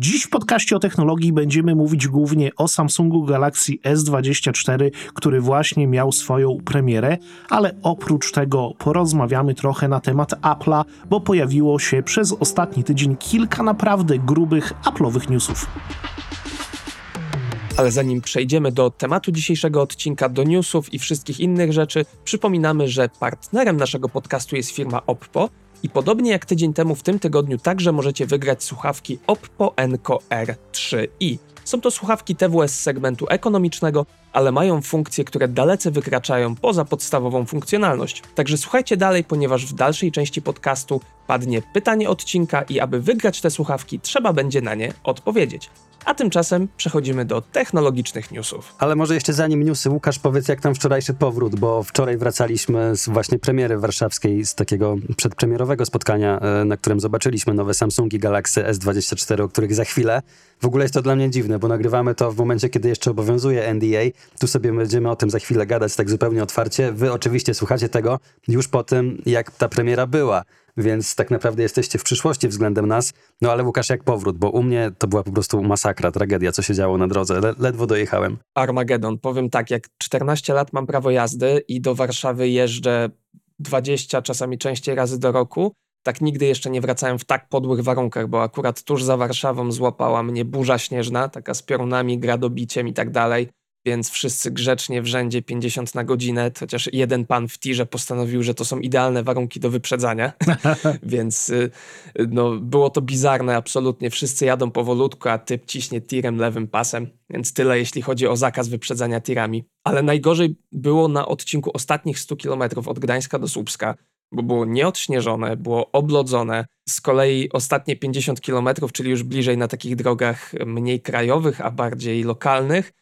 Dziś w podcaście o technologii będziemy mówić głównie o Samsungu Galaxy S24, który właśnie miał swoją premierę, ale oprócz tego porozmawiamy trochę na temat Apple'a, bo pojawiło się przez ostatni tydzień kilka naprawdę grubych Apple'owych newsów. Ale zanim przejdziemy do tematu dzisiejszego odcinka, do newsów i wszystkich innych rzeczy, przypominamy, że partnerem naszego podcastu jest firma Oppo i podobnie jak tydzień temu w tym tygodniu także możecie wygrać słuchawki Oppo Enco R3i. Są to słuchawki TWS z segmentu ekonomicznego, ale mają funkcje, które dalece wykraczają poza podstawową funkcjonalność. Także słuchajcie dalej, ponieważ w dalszej części podcastu padnie pytanie odcinka i aby wygrać te słuchawki, trzeba będzie na nie odpowiedzieć. A tymczasem przechodzimy do technologicznych newsów. Ale może jeszcze zanim newsy, Łukasz, powiedz jak tam wczorajszy powrót, bo wczoraj wracaliśmy z właśnie premiery warszawskiej, z takiego przedpremierowego spotkania, e, na którym zobaczyliśmy nowe Samsungi Galaxy S24, o których za chwilę. W ogóle jest to dla mnie dziwne, bo nagrywamy to w momencie, kiedy jeszcze obowiązuje NDA. Tu sobie będziemy o tym za chwilę gadać tak zupełnie otwarcie. Wy oczywiście słuchacie tego już po tym, jak ta premiera była więc tak naprawdę jesteście w przyszłości względem nas. No ale Łukasz, jak powrót, bo u mnie to była po prostu masakra, tragedia, co się działo na drodze. Le ledwo dojechałem. Armagedon. Powiem tak, jak 14 lat mam prawo jazdy i do Warszawy jeżdżę 20, czasami częściej razy do roku, tak nigdy jeszcze nie wracałem w tak podłych warunkach, bo akurat tuż za Warszawą złapała mnie burza śnieżna, taka z piorunami, gradobiciem i tak dalej więc wszyscy grzecznie w rzędzie 50 na godzinę, chociaż jeden pan w tirze postanowił, że to są idealne warunki do wyprzedzania, więc y, no, było to bizarne absolutnie. Wszyscy jadą powolutku, a typ ciśnie tirem lewym pasem, więc tyle jeśli chodzi o zakaz wyprzedzania tirami. Ale najgorzej było na odcinku ostatnich 100 km od Gdańska do Słupska, bo było nieodśnieżone, było oblodzone. Z kolei ostatnie 50 km, czyli już bliżej na takich drogach mniej krajowych, a bardziej lokalnych,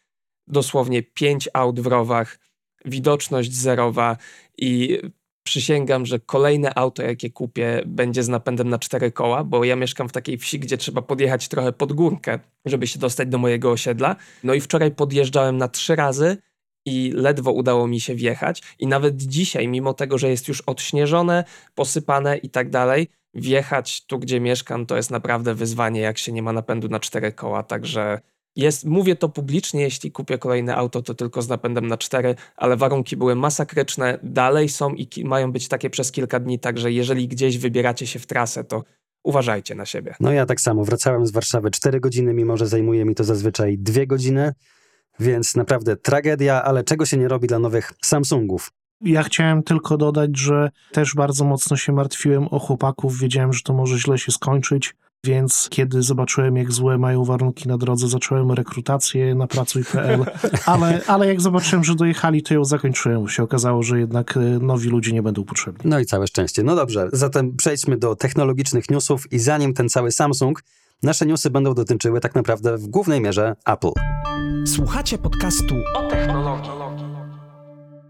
dosłownie pięć aut w rowach, widoczność zerowa i przysięgam, że kolejne auto, jakie kupię, będzie z napędem na cztery koła, bo ja mieszkam w takiej wsi, gdzie trzeba podjechać trochę pod górkę, żeby się dostać do mojego osiedla. No i wczoraj podjeżdżałem na trzy razy i ledwo udało mi się wjechać. I nawet dzisiaj, mimo tego, że jest już odśnieżone, posypane i tak dalej, wjechać tu, gdzie mieszkam, to jest naprawdę wyzwanie, jak się nie ma napędu na cztery koła. Także jest, mówię to publicznie, jeśli kupię kolejne auto, to tylko z napędem na cztery, ale warunki były masakryczne, dalej są i mają być takie przez kilka dni, także jeżeli gdzieś wybieracie się w trasę, to uważajcie na siebie. No ja tak samo, wracałem z Warszawy 4 godziny, mimo że zajmuje mi to zazwyczaj 2 godziny, więc naprawdę tragedia, ale czego się nie robi dla nowych Samsungów. Ja chciałem tylko dodać, że też bardzo mocno się martwiłem o chłopaków, wiedziałem, że to może źle się skończyć więc kiedy zobaczyłem, jak złe mają warunki na drodze, zacząłem rekrutację na pracuj.pl, ale, ale jak zobaczyłem, że dojechali, to ją zakończyłem. Się okazało, że jednak e, nowi ludzie nie będą potrzebni. No i całe szczęście. No dobrze, zatem przejdźmy do technologicznych newsów i zanim ten cały Samsung, nasze newsy będą dotyczyły tak naprawdę w głównej mierze Apple. Słuchacie podcastu o technologii.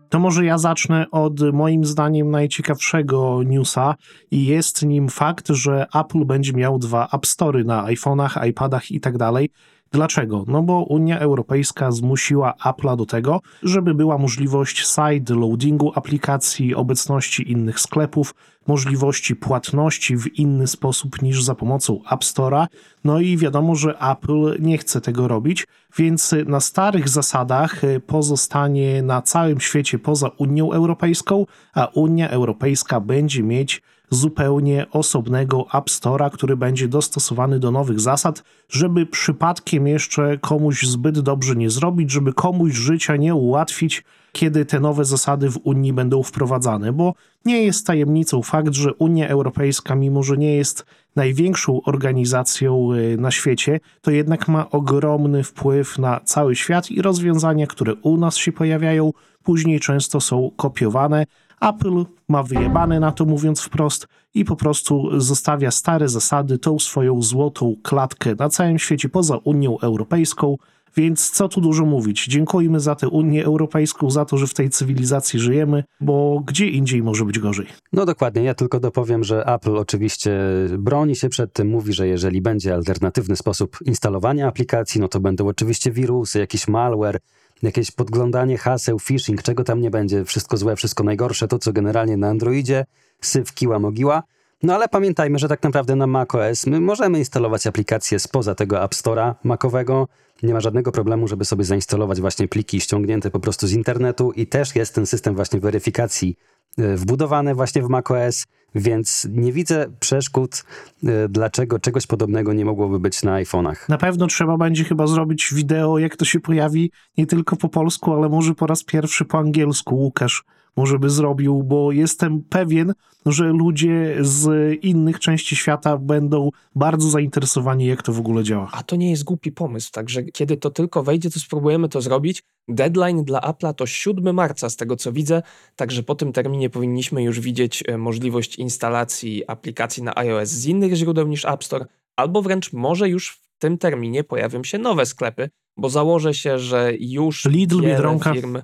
To może ja zacznę od moim zdaniem najciekawszego newsa i jest nim fakt, że Apple będzie miał dwa App Story na iPhone'ach, iPadach i tak dalej. Dlaczego? No bo Unia Europejska zmusiła Apple'a do tego, żeby była możliwość side loadingu aplikacji, obecności innych sklepów, możliwości płatności w inny sposób niż za pomocą App Store'a. No i wiadomo, że Apple nie chce tego robić, więc na starych zasadach pozostanie na całym świecie poza Unią Europejską, a Unia Europejska będzie mieć zupełnie osobnego App Store'a, który będzie dostosowany do nowych zasad, żeby przypadkiem jeszcze komuś zbyt dobrze nie zrobić, żeby komuś życia nie ułatwić, kiedy te nowe zasady w Unii będą wprowadzane, bo nie jest tajemnicą fakt, że Unia Europejska, mimo że nie jest największą organizacją y, na świecie, to jednak ma ogromny wpływ na cały świat i rozwiązania, które u nas się pojawiają, później często są kopiowane, Apple ma wyjebane na to, mówiąc wprost, i po prostu zostawia stare zasady, tą swoją złotą klatkę na całym świecie poza Unią Europejską. Więc co tu dużo mówić? Dziękujmy za tę Unię Europejską, za to, że w tej cywilizacji żyjemy, bo gdzie indziej może być gorzej. No dokładnie, ja tylko dopowiem, że Apple oczywiście broni się przed tym, mówi, że jeżeli będzie alternatywny sposób instalowania aplikacji, no to będą oczywiście wirusy, jakiś malware, jakieś podglądanie haseł, phishing, czego tam nie będzie, wszystko złe, wszystko najgorsze, to co generalnie na Androidzie, syf, kiła, mogiła. No ale pamiętajmy, że tak naprawdę na macOS my możemy instalować aplikacje spoza tego App Store'a macowego. Nie ma żadnego problemu, żeby sobie zainstalować właśnie pliki ściągnięte po prostu z internetu i też jest ten system właśnie weryfikacji y, wbudowany właśnie w macOS, więc nie widzę przeszkód, y, dlaczego czegoś podobnego nie mogłoby być na iPhone'ach. Na pewno trzeba będzie chyba zrobić wideo, jak to się pojawi, nie tylko po polsku, ale może po raz pierwszy po angielsku. Łukasz może by zrobił, bo jestem pewien, że ludzie z innych części świata będą bardzo zainteresowani, jak to w ogóle działa. A to nie jest głupi pomysł, także kiedy to tylko wejdzie, to spróbujemy to zrobić. Deadline dla Apple'a to 7 marca, z tego co widzę, także po tym terminie powinniśmy już widzieć e, możliwość instalacji aplikacji na iOS z innych źródeł niż App Store, albo wręcz może już w tym terminie pojawią się nowe sklepy, bo założę się, że już Lidl, Biedronka. firm...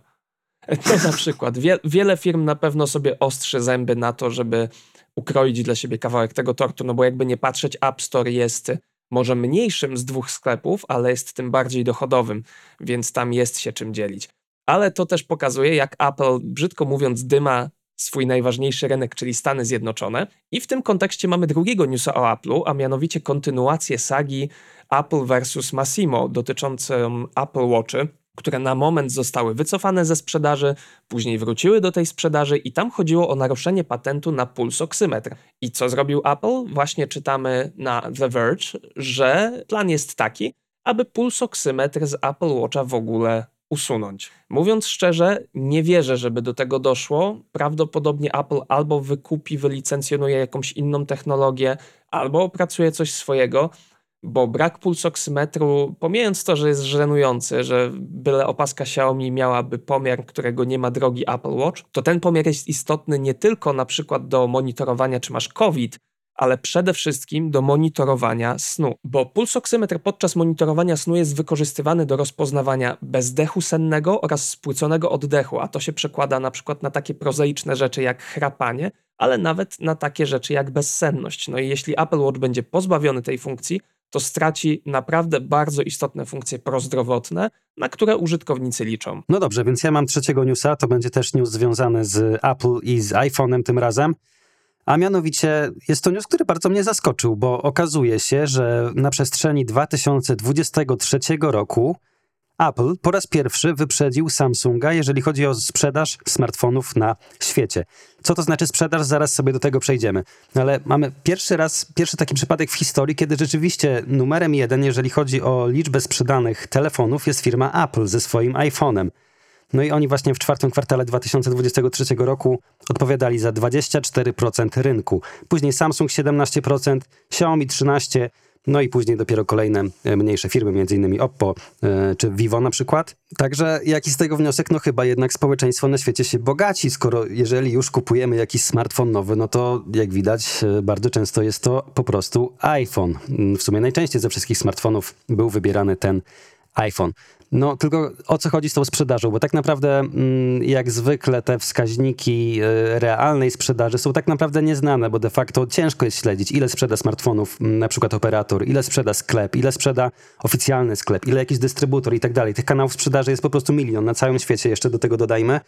To na przykład. Wie, wiele firm na pewno sobie ostrzy zęby na to, żeby ukroić dla siebie kawałek tego tortu, no bo jakby nie patrzeć, App Store jest może mniejszym z dwóch sklepów, ale jest tym bardziej dochodowym, więc tam jest się czym dzielić. Ale to też pokazuje, jak Apple, brzydko mówiąc, dyma swój najważniejszy rynek, czyli Stany Zjednoczone. I w tym kontekście mamy drugiego newsa o Apple'u, a mianowicie kontynuację sagi Apple versus Massimo dotyczącą Apple Watchy, które na moment zostały wycofane ze sprzedaży, później wróciły do tej sprzedaży i tam chodziło o naruszenie patentu na pulsoksymetr. I co zrobił Apple? Właśnie czytamy na The Verge, że plan jest taki, aby pulsoksymetr z Apple Watcha w ogóle usunąć. Mówiąc szczerze, nie wierzę, żeby do tego doszło. Prawdopodobnie Apple albo wykupi, wylicencjonuje jakąś inną technologię, albo opracuje coś swojego, bo brak pulsoksymetru, pomijając to, że jest żenujący, że byle opaska Xiaomi miałaby pomiar, którego nie ma drogi Apple Watch, to ten pomiar jest istotny nie tylko na przykład do monitorowania, czy masz COVID, ale przede wszystkim do monitorowania snu, bo pulsoksymetr podczas monitorowania snu jest wykorzystywany do rozpoznawania bezdechu sennego oraz spłyconego oddechu, a to się przekłada na przykład na takie prozaiczne rzeczy jak chrapanie, ale nawet na takie rzeczy jak bezsenność. No i jeśli Apple Watch będzie pozbawiony tej funkcji, to straci naprawdę bardzo istotne funkcje prozdrowotne, na które użytkownicy liczą. No dobrze, więc ja mam trzeciego newsa, to będzie też news związany z Apple i z iPhone'em tym razem. A mianowicie jest to news, który bardzo mnie zaskoczył, bo okazuje się, że na przestrzeni 2023 roku Apple po raz pierwszy wyprzedził Samsunga, jeżeli chodzi o sprzedaż smartfonów na świecie. Co to znaczy sprzedaż? Zaraz sobie do tego przejdziemy. Ale mamy pierwszy raz, pierwszy taki przypadek w historii, kiedy rzeczywiście numerem jeden, jeżeli chodzi o liczbę sprzedanych telefonów, jest firma Apple ze swoim iPhone'em. No i oni właśnie w czwartym kwartale 2023 roku odpowiadali za 24% rynku. Później Samsung 17%, Xiaomi 13%, no i później dopiero kolejne e, mniejsze firmy, innymi Oppo e, czy Vivo na przykład. Także jaki z tego wniosek? No chyba jednak społeczeństwo na świecie się bogaci, skoro jeżeli już kupujemy jakiś smartfon nowy, no to jak widać e, bardzo często jest to po prostu iPhone. Mm, W sumie najczęściej ze wszystkich smartfonów był wybierany ten iPhone. No tylko o co chodzi z tą sprzedażą? Bo tak naprawdę mm, jak zwykle te wskaźniki y, realnej sprzedaży są tak naprawdę nieznane, bo de facto ciężko jest śledzić, ile sprzeda smartfonów, mm, na przykład operator, ile sprzeda sklep, ile sprzeda oficjalny sklep, ile jakiś dystrybutor i tak dalej. Tych kanałów sprzedaży jest po prostu milion na całym świecie, jeszcze do tego dodajmy.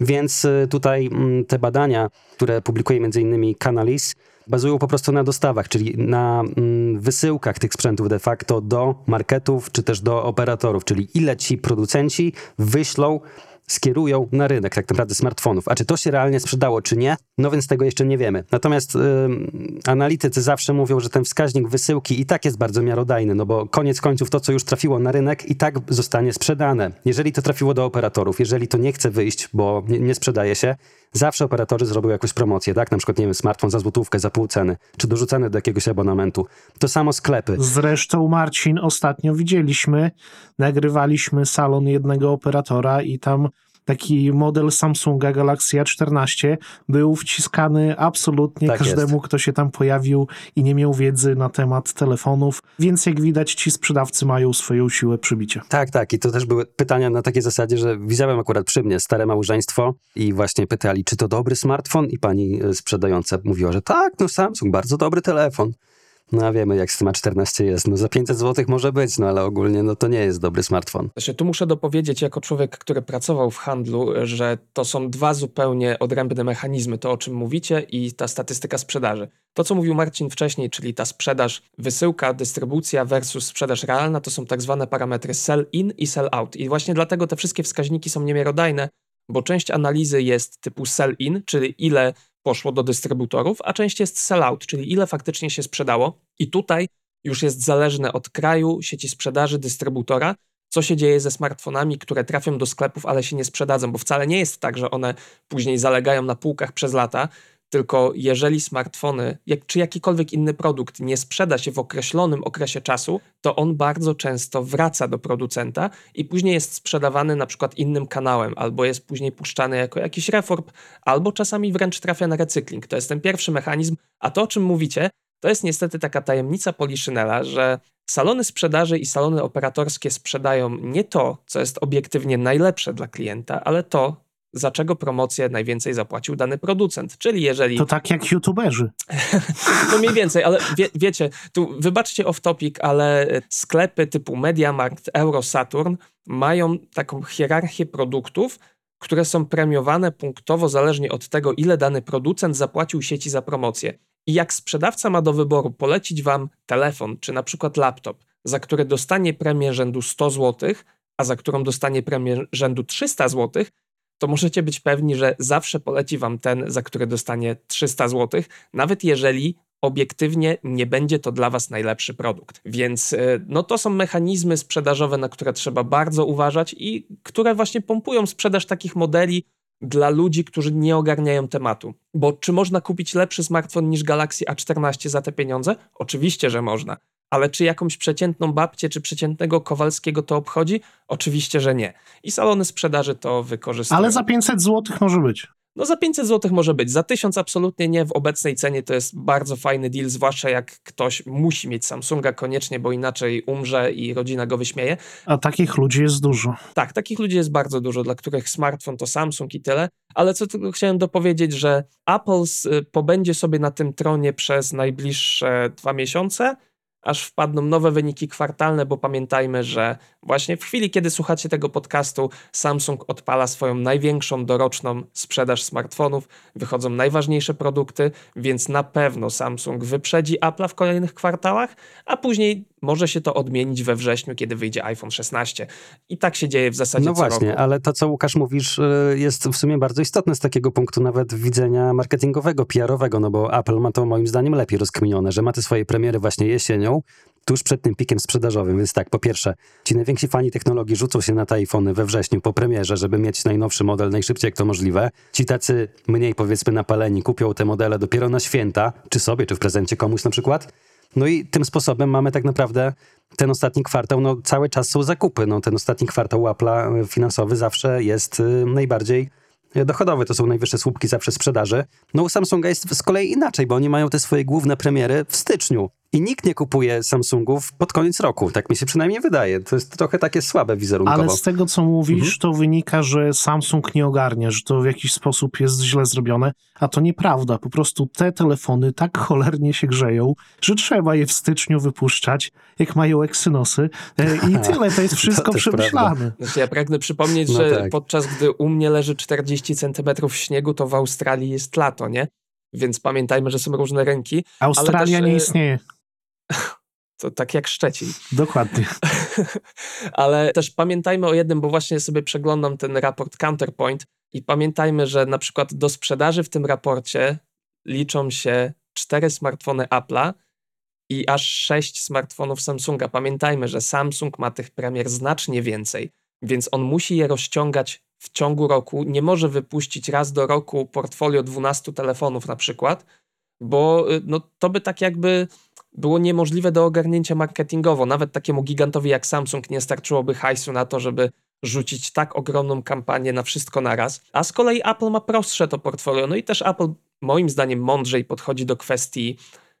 Więc y, tutaj mm, te badania, które publikuje innymi Canalys, bazują po prostu na dostawach, czyli na mm, wysyłkach tych sprzętów de facto do marketów czy też do operatorów, czyli ile ci producenci wyślą skierują na rynek tak naprawdę smartfonów. A czy to się realnie sprzedało, czy nie? No więc tego jeszcze nie wiemy. Natomiast ym, analitycy zawsze mówią, że ten wskaźnik wysyłki i tak jest bardzo miarodajny, no bo koniec końców to, co już trafiło na rynek i tak zostanie sprzedane. Jeżeli to trafiło do operatorów, jeżeli to nie chce wyjść, bo nie, nie sprzedaje się, zawsze operatorzy zrobią jakąś promocję, tak? Na przykład, nie wiem, smartfon za złotówkę, za pół ceny, czy dorzucany do jakiegoś abonamentu. To samo sklepy. Zresztą, Marcin, ostatnio widzieliśmy, nagrywaliśmy salon jednego operatora i tam taki model Samsunga Galaxy A14 był wciskany absolutnie Tak każdemu, kto się tam pojawił i nie miał wiedzy na temat telefonów, więc jak widać ci sprzedawcy mają swoją siłę przybicia. Tak, tak. I to też były pytania na takiej zasadzie, że widziałem akurat przy mnie stare małżeństwo i właśnie pytali, czy to dobry smartfon? I pani e, sprzedająca mówiła, że tak, no Samsung, bardzo dobry telefon. No a wiemy, jak z tym A14 jest. No za 500 zł może być, no ale ogólnie no to nie jest dobry smartfon. Znaczy, tu muszę dopowiedzieć jako człowiek, który pracował w handlu, że to są dwa zupełnie odrębne mechanizmy, to o czym mówicie i ta statystyka sprzedaży. To, co mówił Marcin wcześniej, czyli ta sprzedaż, wysyłka, dystrybucja versus sprzedaż realna, to są tak zwane parametry sell in i sell out. I właśnie dlatego te wszystkie wskaźniki są niemiarodajne, bo część analizy jest typu sell in, czyli ile poszło do dystrybutorów, a część jest sell out, czyli ile faktycznie się sprzedało. I tutaj już jest zależne od kraju, sieci sprzedaży, dystrybutora, co się dzieje ze smartfonami, które trafią do sklepów, ale się nie sprzedadzą, bo wcale nie jest tak, że one później zalegają na półkach przez lata, tylko jeżeli smartfony, jak, czy jakikolwiek inny produkt nie sprzeda się w określonym okresie czasu, to on bardzo często wraca do producenta i później jest sprzedawany na przykład innym kanałem, albo jest później puszczany jako jakiś reform, albo czasami wręcz trafia na recykling. To jest ten pierwszy mechanizm, a to o czym mówicie, to jest niestety taka tajemnica Poliszynela, że salony sprzedaży i salony operatorskie sprzedają nie to, co jest obiektywnie najlepsze dla klienta, ale to, za czego promocję najwięcej zapłacił dany producent. Czyli jeżeli. To tak jak youtuberzy. no mniej więcej, ale wie, wiecie, tu wybaczcie off topic, ale sklepy typu Mediamarkt, Eurosaturn mają taką hierarchię produktów, które są premiowane punktowo zależnie od tego, ile dany producent zapłacił sieci za promocję. I jak sprzedawca ma do wyboru polecić wam telefon, czy na przykład laptop, za który dostanie premię rzędu 100 zł, a za którą dostanie premię rzędu 300 zł, to możecie być pewni, że zawsze poleci wam ten, za który dostanie 300 zł, nawet jeżeli obiektywnie nie będzie to dla was najlepszy produkt. Więc y, no to są mechanizmy sprzedażowe, na które trzeba bardzo uważać i które właśnie pompują sprzedaż takich modeli dla ludzi, którzy nie ogarniają tematu. Bo czy można kupić lepszy smartfon niż Galaxy A14 za te pieniądze? Oczywiście, że można. Ale czy jakąś przeciętną babcię czy przeciętnego Kowalskiego to obchodzi? Oczywiście, że nie. I salony sprzedaży to wykorzystują. Ale za 500 zł może być. No za 500 zł może być, za 1000 absolutnie nie. W obecnej cenie to jest bardzo fajny deal, zwłaszcza jak ktoś musi mieć Samsunga koniecznie, bo inaczej umrze i rodzina go wyśmieje. A takich ludzi jest dużo. Tak, takich ludzi jest bardzo dużo, dla których smartfon to Samsung i tyle. Ale co tylko chciałem dopowiedzieć, że Apple pobędzie sobie na tym tronie przez najbliższe dwa miesiące, aż wpadną nowe wyniki kwartalne, bo pamiętajmy, że właśnie w chwili, kiedy słuchacie tego podcastu, Samsung odpala swoją największą doroczną sprzedaż smartfonów, wychodzą najważniejsze produkty, więc na pewno Samsung wyprzedzi Apple'a w kolejnych kwartałach, a później może się to odmienić we wrześniu, kiedy wyjdzie iPhone 16. I tak się dzieje w zasadzie No właśnie, roku. ale to, co Łukasz mówisz, y, jest w sumie bardzo istotne z takiego punktu nawet widzenia marketingowego, PR-owego, no bo Apple ma to moim zdaniem lepiej rozkminione, że ma te swoje premiery właśnie jesienią, tuż przed tym pikiem sprzedażowym. Więc tak, po pierwsze, ci najwięksi fani technologii rzucą się na te iPhony we wrześniu po premierze, żeby mieć najnowszy model najszybciej jak to możliwe. Ci tacy mniej powiedzmy napaleni kupią te modele dopiero na święta, czy sobie, czy w prezencie komuś na przykład. No i tym sposobem mamy tak naprawdę ten ostatni kwartał, no cały czas są zakupy. No, ten ostatni kwartał Apple'a finansowy zawsze jest y, najbardziej dochodowy, to są najwyższe słupki zawsze sprzedaży. No u Samsunga jest z kolei inaczej, bo oni mają te swoje główne premiery w styczniu. I nikt nie kupuje Samsungów pod koniec roku. Tak mi się przynajmniej wydaje. To jest trochę takie słabe wizerunkowo. Ale z tego, co mówisz, mhm. to wynika, że Samsung nie ogarnia, że to w jakiś sposób jest źle zrobione, a to nieprawda. Po prostu te telefony tak cholernie się grzeją, że trzeba je w styczniu wypuszczać, jak mają eksynosy e, i tyle. To jest wszystko to przemyślane. Znaczy, ja pragnę przypomnieć, no że tak. podczas gdy u mnie leży 40 centymetrów śniegu, to w Australii jest lato, nie? Więc pamiętajmy, że są różne ręki. Australia też, nie istnieje. To tak jak Szczecin. Dokładnie. Ale też pamiętajmy o jednym, bo właśnie sobie przeglądam ten raport Counterpoint i pamiętajmy, że na przykład do sprzedaży w tym raporcie liczą się cztery smartfony Apple'a i aż sześć smartfonów Samsunga. Pamiętajmy, że Samsung ma tych premier znacznie więcej, więc on musi je rozciągać w ciągu roku. Nie może wypuścić raz do roku portfolio 12 telefonów na przykład, bo y, no, to by tak jakby było niemożliwe do ogarnięcia marketingowo. Nawet takiemu gigantowi jak Samsung nie starczyłoby hajsu na to, żeby rzucić tak ogromną kampanię na wszystko naraz. A z kolei Apple ma prostsze to portfolio. No i też Apple moim zdaniem mądrzej podchodzi do kwestii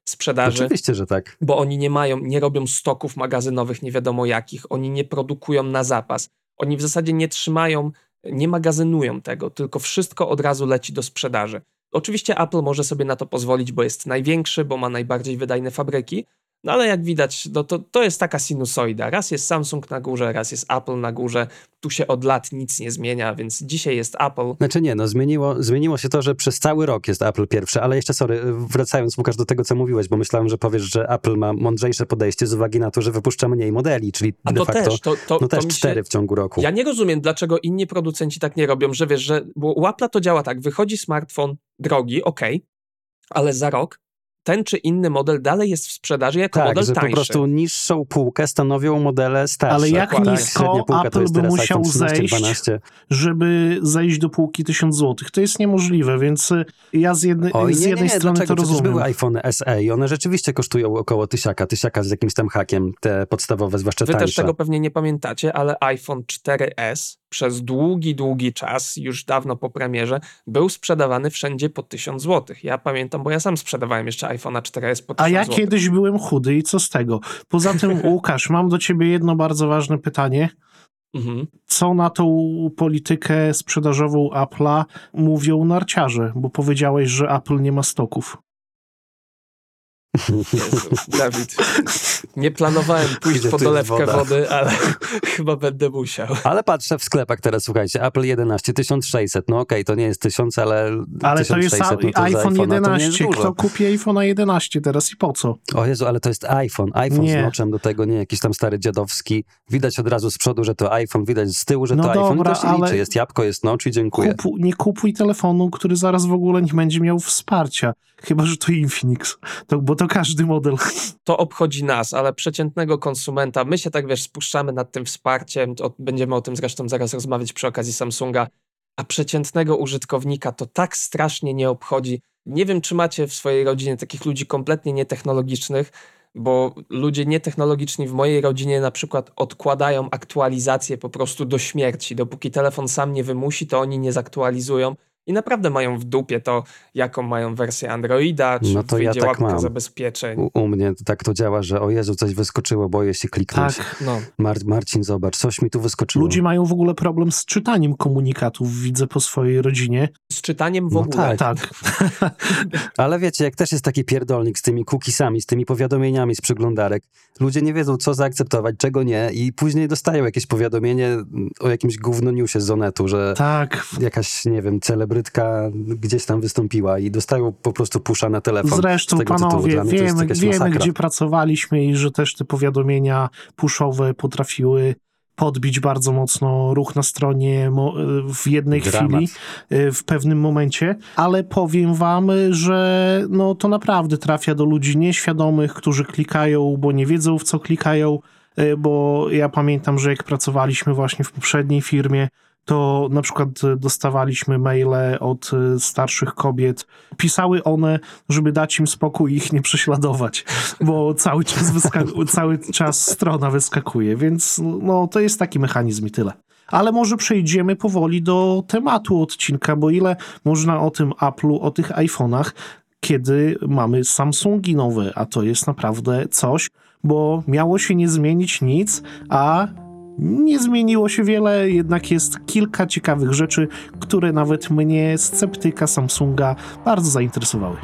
sprzedaży. Oczywiście, że tak. Bo oni nie mają, nie robią stoków magazynowych nie wiadomo jakich, oni nie produkują na zapas. Oni w zasadzie nie trzymają, nie magazynują tego, tylko wszystko od razu leci do sprzedaży. Oczywiście Apple może sobie na to pozwolić, bo jest największy, bo ma najbardziej wydajne fabryki, No ale jak widać, no to, to jest taka sinusoida. Raz jest Samsung na górze, raz jest Apple na górze. Tu się od lat nic nie zmienia, więc dzisiaj jest Apple. Znaczy nie, no zmieniło, zmieniło się to, że przez cały rok jest Apple pierwszy, ale jeszcze sorry, wracając Łukasz do tego, co mówiłeś, bo myślałem, że powiesz, że Apple ma mądrzejsze podejście z uwagi na to, że wypuszcza mniej modeli, czyli A de to facto też, to, to, no to też się- cztery w ciągu roku. Ja nie rozumiem, dlaczego inni producenci tak nie robią, że wiesz, że bo u Apple'a to działa tak, wychodzi smartfon drogi, okej, ale za rok ten czy inny model dalej jest w sprzedaży jako tak, model że tańszy. po prostu niższą półkę stanowią modele starsze. Ale jak Tak, nisko Apple jest by musiał iPhone 13, zejść? 12. żeby zejść do półki 1000 zł. To jest niemożliwe, więc y, ja z, jednej Oj, z nie, jednej nie, strony dlaczego? to Przecież rozumiem. były iPhone SE i one rzeczywiście kosztują około tysiaka, tysiaka z jakimś tam hakiem, te podstawowe, zwłaszcza Wy tańsze. też tego pewnie nie pamiętacie, ale iPhone 4S przez długi, długi czas, już dawno po premierze, był sprzedawany wszędzie po 1000 zł. Ja pamiętam, bo ja sam sprzedawałem jeszcze iPhone'a 4S po 1000 A ja zł. kiedyś byłem chudy i co z tego? Poza tym, Łukasz, mam do ciebie jedno bardzo ważne pytanie. Mhm. Co na tą politykę sprzedażową Apple'a mówią narciarze? Bo powiedziałeś, że Apple nie ma stoków. Jezu, Dawid, nie planowałem pójść Gdzie po dolewkę wody, ale chyba będę musiał. Ale patrzę w sklepach teraz, słuchajcie, Apple 11, 1600, no okej, to nie jest 1000, ale, Ale to jest 1600, no to iPhone iPhone'a to nie jest 11. dużo. Kto kupi iPhone'a 11 teraz i po co? O Jezu, ale to jest iPhone, iPhone Nie. z noczem do tego, nie jakiś tam stary dziadowski. Widać od razu z przodu, że to iPhone, widać z tyłu, że No to iPhone dobra, i to się ale- liczy, jest jabłko, jest nocz i dziękuję. Kupu, nie kupuj telefonu, który zaraz w ogóle nie będzie miał wsparcia. Chyba, że to Infinix. To, bo to każdy model. to obchodzi nas, ale przeciętnego konsumenta, my się tak wiesz, spuszczamy nad tym wsparciem, będziemy o tym zresztą zaraz rozmawiać przy okazji Samsunga, a przeciętnego użytkownika to tak strasznie nie obchodzi. Nie wiem, czy macie w swojej rodzinie takich ludzi kompletnie nietechnologicznych, bo ludzie nietechnologiczni w mojej rodzinie na przykład odkładają aktualizację po prostu do śmierci. Dopóki telefon sam nie wymusi, to oni nie zaktualizują. I naprawdę mają w dupie to, jaką mają wersję Androida, czy No to ja wyjdzie tak łapka mam. zabezpieczeń. U, u mnie tak to działa, że o Jezu, coś wyskoczyło, boję się kliknąć. Tak. No, Mar- Marcin, zobacz, coś mi tu wyskoczyło. Ludzie mają w ogóle problem z czytaniem komunikatów, widzę po swojej rodzinie. z czytaniem w No ogóle. tak. Tak. Ale wiecie, jak też jest taki pierdolnik z tymi cookiesami, z tymi powiadomieniami z przeglądarek, ludzie nie wiedzą, co zaakceptować, czego nie i później dostają jakieś powiadomienie o jakimś gównoniusie z Zonetu, że Tak. jakaś, nie wiem, celebrytka gdzieś tam wystąpiła i dostają po prostu pusza na telefon. Zresztą, panowie, wiemy, wiemy masakra. gdzie pracowaliśmy i że też te powiadomienia puszowe potrafiły podbić bardzo mocno ruch na stronie w jednej Dramat. chwili, y, w pewnym momencie, ale powiem wam, że no, to naprawdę trafia do ludzi nieświadomych, którzy klikają, bo nie wiedzą w co klikają, y, bo ja pamiętam, że jak pracowaliśmy właśnie w poprzedniej firmie, to na przykład y, dostawaliśmy maile od y, starszych kobiet. Pisały one, żeby dać im spokój i ich nie prześladować, bo cały czas, cały czas strona wyskakuje, więc no, to jest taki mechanizm i tyle. Ale może przejdziemy powoli do tematu odcinka, bo ile można o tym Apple'u, o tych iPhone'ach, kiedy mamy Samsungi nowe, a to jest naprawdę coś, bo miało się nie zmienić nic, a nie zmieniło się wiele, jednak jest kilka ciekawych rzeczy, które nawet mnie, sceptyka Samsunga, bardzo zainteresowały.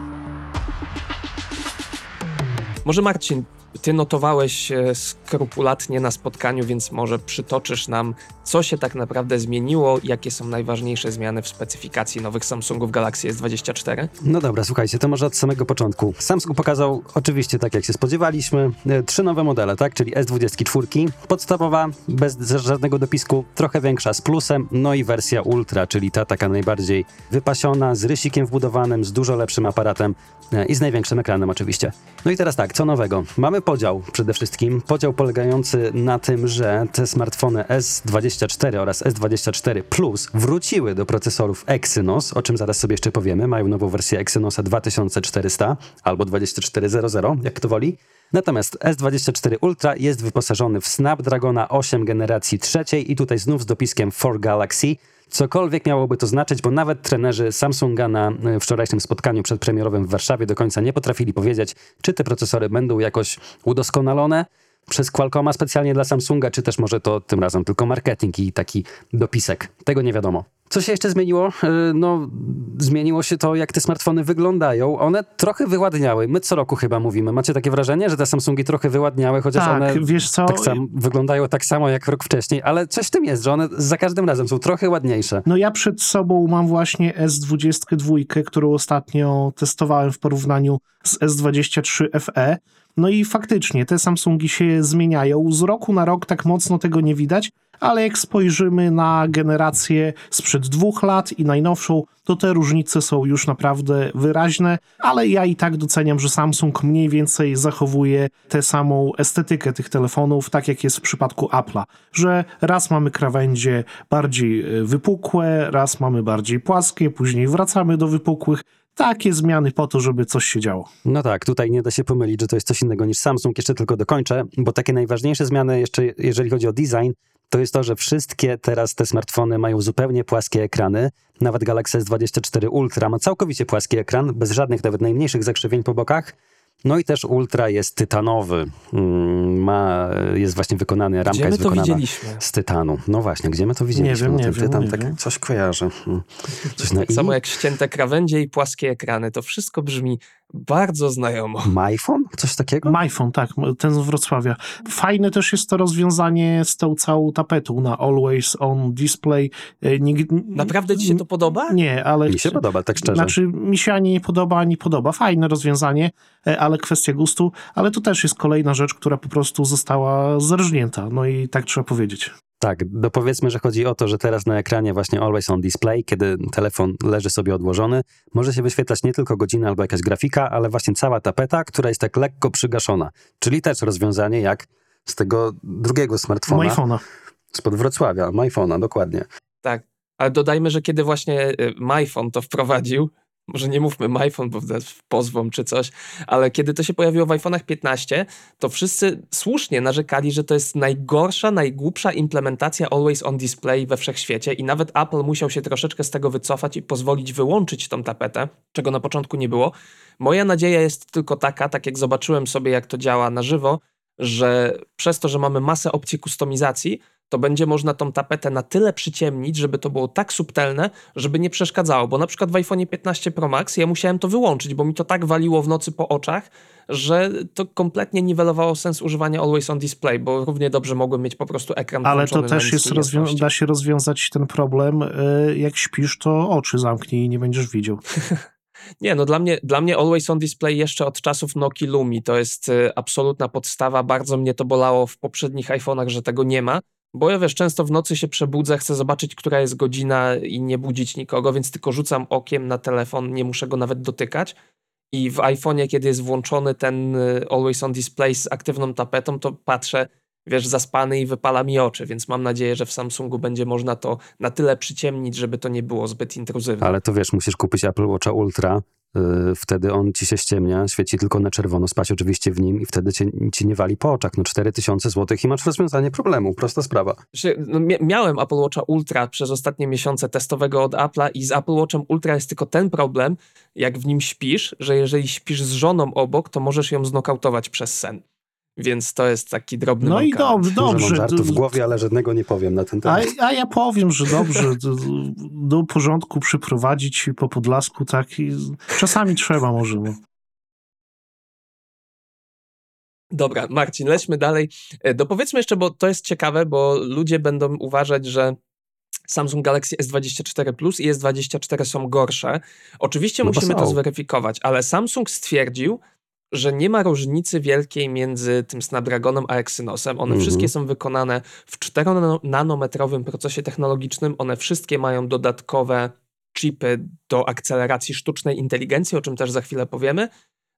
Może Marcin, ty notowałeś e, skrupulatnie na spotkaniu, więc może przytoczysz nam, co się tak naprawdę zmieniło, jakie są najważniejsze zmiany w specyfikacji nowych Samsungów Galaxy S24? No dobra, słuchajcie, to może od samego początku. Samsung pokazał, oczywiście tak jak się spodziewaliśmy, e, trzy nowe modele, tak? Czyli S24, podstawowa, bez żadnego dopisku, trochę większa z plusem, no i wersja Ultra, czyli ta taka najbardziej wypasiona, z rysikiem wbudowanym, z dużo lepszym aparatem e, i z największym ekranem oczywiście. No i teraz tak, co nowego? Mamy podział przede wszystkim, podział polegający na tym, że te smartfony S24 oraz S24 Plus wróciły do procesorów Exynos, o czym zaraz sobie jeszcze powiemy. Mają nową wersję Exynosa 2400 albo 2400, jak to woli. Natomiast S24 Ultra jest wyposażony w Snapdragona 8 generacji trzeciej i tutaj znów z dopiskiem for Galaxy. Cokolwiek miałoby to znaczyć, bo nawet trenerzy Samsunga na e, wczorajszym spotkaniu przedpremierowym w Warszawie do końca nie potrafili powiedzieć, czy te procesory będą jakoś udoskonalone przez Qualcomma specjalnie dla Samsunga, czy też może to tym razem tylko marketing i taki dopisek. Tego nie wiadomo. Co się jeszcze zmieniło? E, No, zmieniło się to, jak te smartfony wyglądają. One trochę wyładniały. My co roku chyba mówimy. Macie takie wrażenie, że te Samsungi trochę wyładniały, chociaż Tak, one wiesz co, tak sam, wyglądają tak samo jak rok wcześniej, ale coś w tym jest, że one za każdym razem są trochę ładniejsze. No ja przed sobą mam właśnie S22, którą ostatnio testowałem w porównaniu z S23 FE. No i faktycznie te Samsungi się zmieniają. Z roku na rok tak mocno tego nie widać, ale jak spojrzymy na generację sprzed dwóch lat i najnowszą, to te różnice są już naprawdę wyraźne, ale ja i tak doceniam, że Samsung mniej więcej zachowuje tę samą estetykę tych telefonów, tak jak jest w przypadku Apple'a, że raz mamy krawędzie bardziej e, wypukłe, raz mamy bardziej płaskie, później wracamy do wypukłych. Takie zmiany po to, żeby coś się działo. No tak, tutaj nie da się pomylić, że to jest coś innego niż Samsung. Jeszcze tylko dokończę, bo takie najważniejsze zmiany, jeszcze jeżeli chodzi o design, to jest to, że wszystkie teraz te smartfony mają zupełnie płaskie ekrany. Nawet Galaxy S24 Ultra ma całkowicie płaski ekran, bez żadnych nawet najmniejszych zakrzywień po bokach. No i też Ultra jest tytanowy. Mm, Ma, jest właśnie wykonany, ramka Gdzie my jest to wykonana widzieliśmy? z tytanu. No właśnie, gdzie my to widzieliśmy? wiem, No nie ten wiem, tytan nie tak wiem. coś kojarzy. Mm. Coś na Tak i? samo jak ścięte krawędzie i płaskie ekrany. To wszystko brzmi bardzo znajomo. MyPhone? Coś takiego? MyPhone, tak, ten z Wrocławia. Fajne też jest to rozwiązanie z tą całą tapetą na Always On Display. E, Naprawdę ci się to podoba? Nie, ale... Mi się podoba, tak szczerze. Znaczy, mi się ani nie podoba, ani podoba. Fajne rozwiązanie, e, ale kwestia gustu. Ale to też jest kolejna rzecz, która po prostu została zerżnięta. No i tak trzeba powiedzieć. Tak, dopowiedzmy, że chodzi o to, że teraz na ekranie właśnie Always on Display, kiedy telefon leży sobie odłożony, może się wyświetlać nie tylko godzina albo jakaś grafika, ale właśnie cała tapeta, która jest tak lekko przygaszona. Czyli też rozwiązanie jak z tego drugiego smartfona iPhone'a. spod Wrocławia, iPhone'a, dokładnie. Tak. Ale dodajmy, że kiedy właśnie y, MyPhone to wprowadził, może nie mówmy MyPhone, bo pozwą czy coś, ale kiedy to się pojawiło w iPhone'ach 15, to wszyscy słusznie narzekali, że to jest najgorsza, najgłupsza implementacja Always on Display we wszechświecie i nawet Apple musiał się troszeczkę z tego wycofać i pozwolić wyłączyć tą tapetę, czego na początku nie było. Moja nadzieja jest tylko taka, tak jak zobaczyłem sobie, jak to działa na żywo, że przez to, że mamy masę opcji kustomizacji, to będzie można tą tapetę na tyle przyciemnić, żeby to było tak subtelne, żeby nie przeszkadzało. Bo na przykład w iPhone 15 Pro Max ja musiałem to wyłączyć, bo mi to tak waliło w nocy po oczach, że to kompletnie niwelowało sens używania Always on Display, bo równie dobrze mogłem mieć po prostu ekran Ale to też jest rozwią- da się rozwiązać ten problem. e, Jak śpisz, to oczy zamknij i nie będziesz widział. Nie, no dla mnie, dla mnie Always on Display jeszcze od czasów Noki Lumi to jest y, absolutna podstawa. Bardzo mnie to bolało w poprzednich iPhone'ach, że tego nie ma. Bo ja wiesz, często w nocy się przebudzę, chcę zobaczyć, która jest godzina i nie budzić nikogo, więc tylko rzucam okiem na telefon, nie muszę go nawet dotykać. I w iPhone'ie, kiedy jest włączony ten y, Always on Display z aktywną tapetą, to patrzę, wiesz, zaspany i wypala mi oczy, więc mam nadzieję, że w Samsungu będzie można to na tyle przyciemnić, żeby to nie było zbyt intruzywne. Ale to wiesz, musisz kupić Apple Watcha Ultra, wtedy on ci się ściemnia, świeci tylko na czerwono, spać oczywiście w nim i wtedy cię, ci nie wali po oczach. No 4000 zł i masz rozwiązanie problemu, prosta sprawa. No, mia- miałem Apple Watcha Ultra przez ostatnie miesiące testowego od Apple'a i z Apple Watchem Ultra jest tylko ten problem, jak w nim śpisz, że jeżeli śpisz z żoną obok, to możesz ją znokautować przez sen. Więc to jest taki drobny No i dobrze, Dużo mam dobrze. żartów w głowie, ale żadnego nie powiem na ten A, temat. a ja powiem, że dobrze, do, do porządku przyprowadzić po Podlasku, tak, i czasami trzeba może. No. Dobra, Marcin, lećmy dalej. E, Dopowiedzmy jeszcze, bo to jest ciekawe, bo ludzie będą uważać, że Samsung Galaxy S24 Plus i S24 są gorsze. Oczywiście No musimy to są. zweryfikować, ale Samsung stwierdził, że nie ma różnicy wielkiej między tym Snapdragonem a Exynosem. One Mhm. wszystkie są wykonane w 4-nanometrowym procesie technologicznym. One wszystkie mają dodatkowe chipy do akceleracji sztucznej inteligencji, o czym też za chwilę powiemy.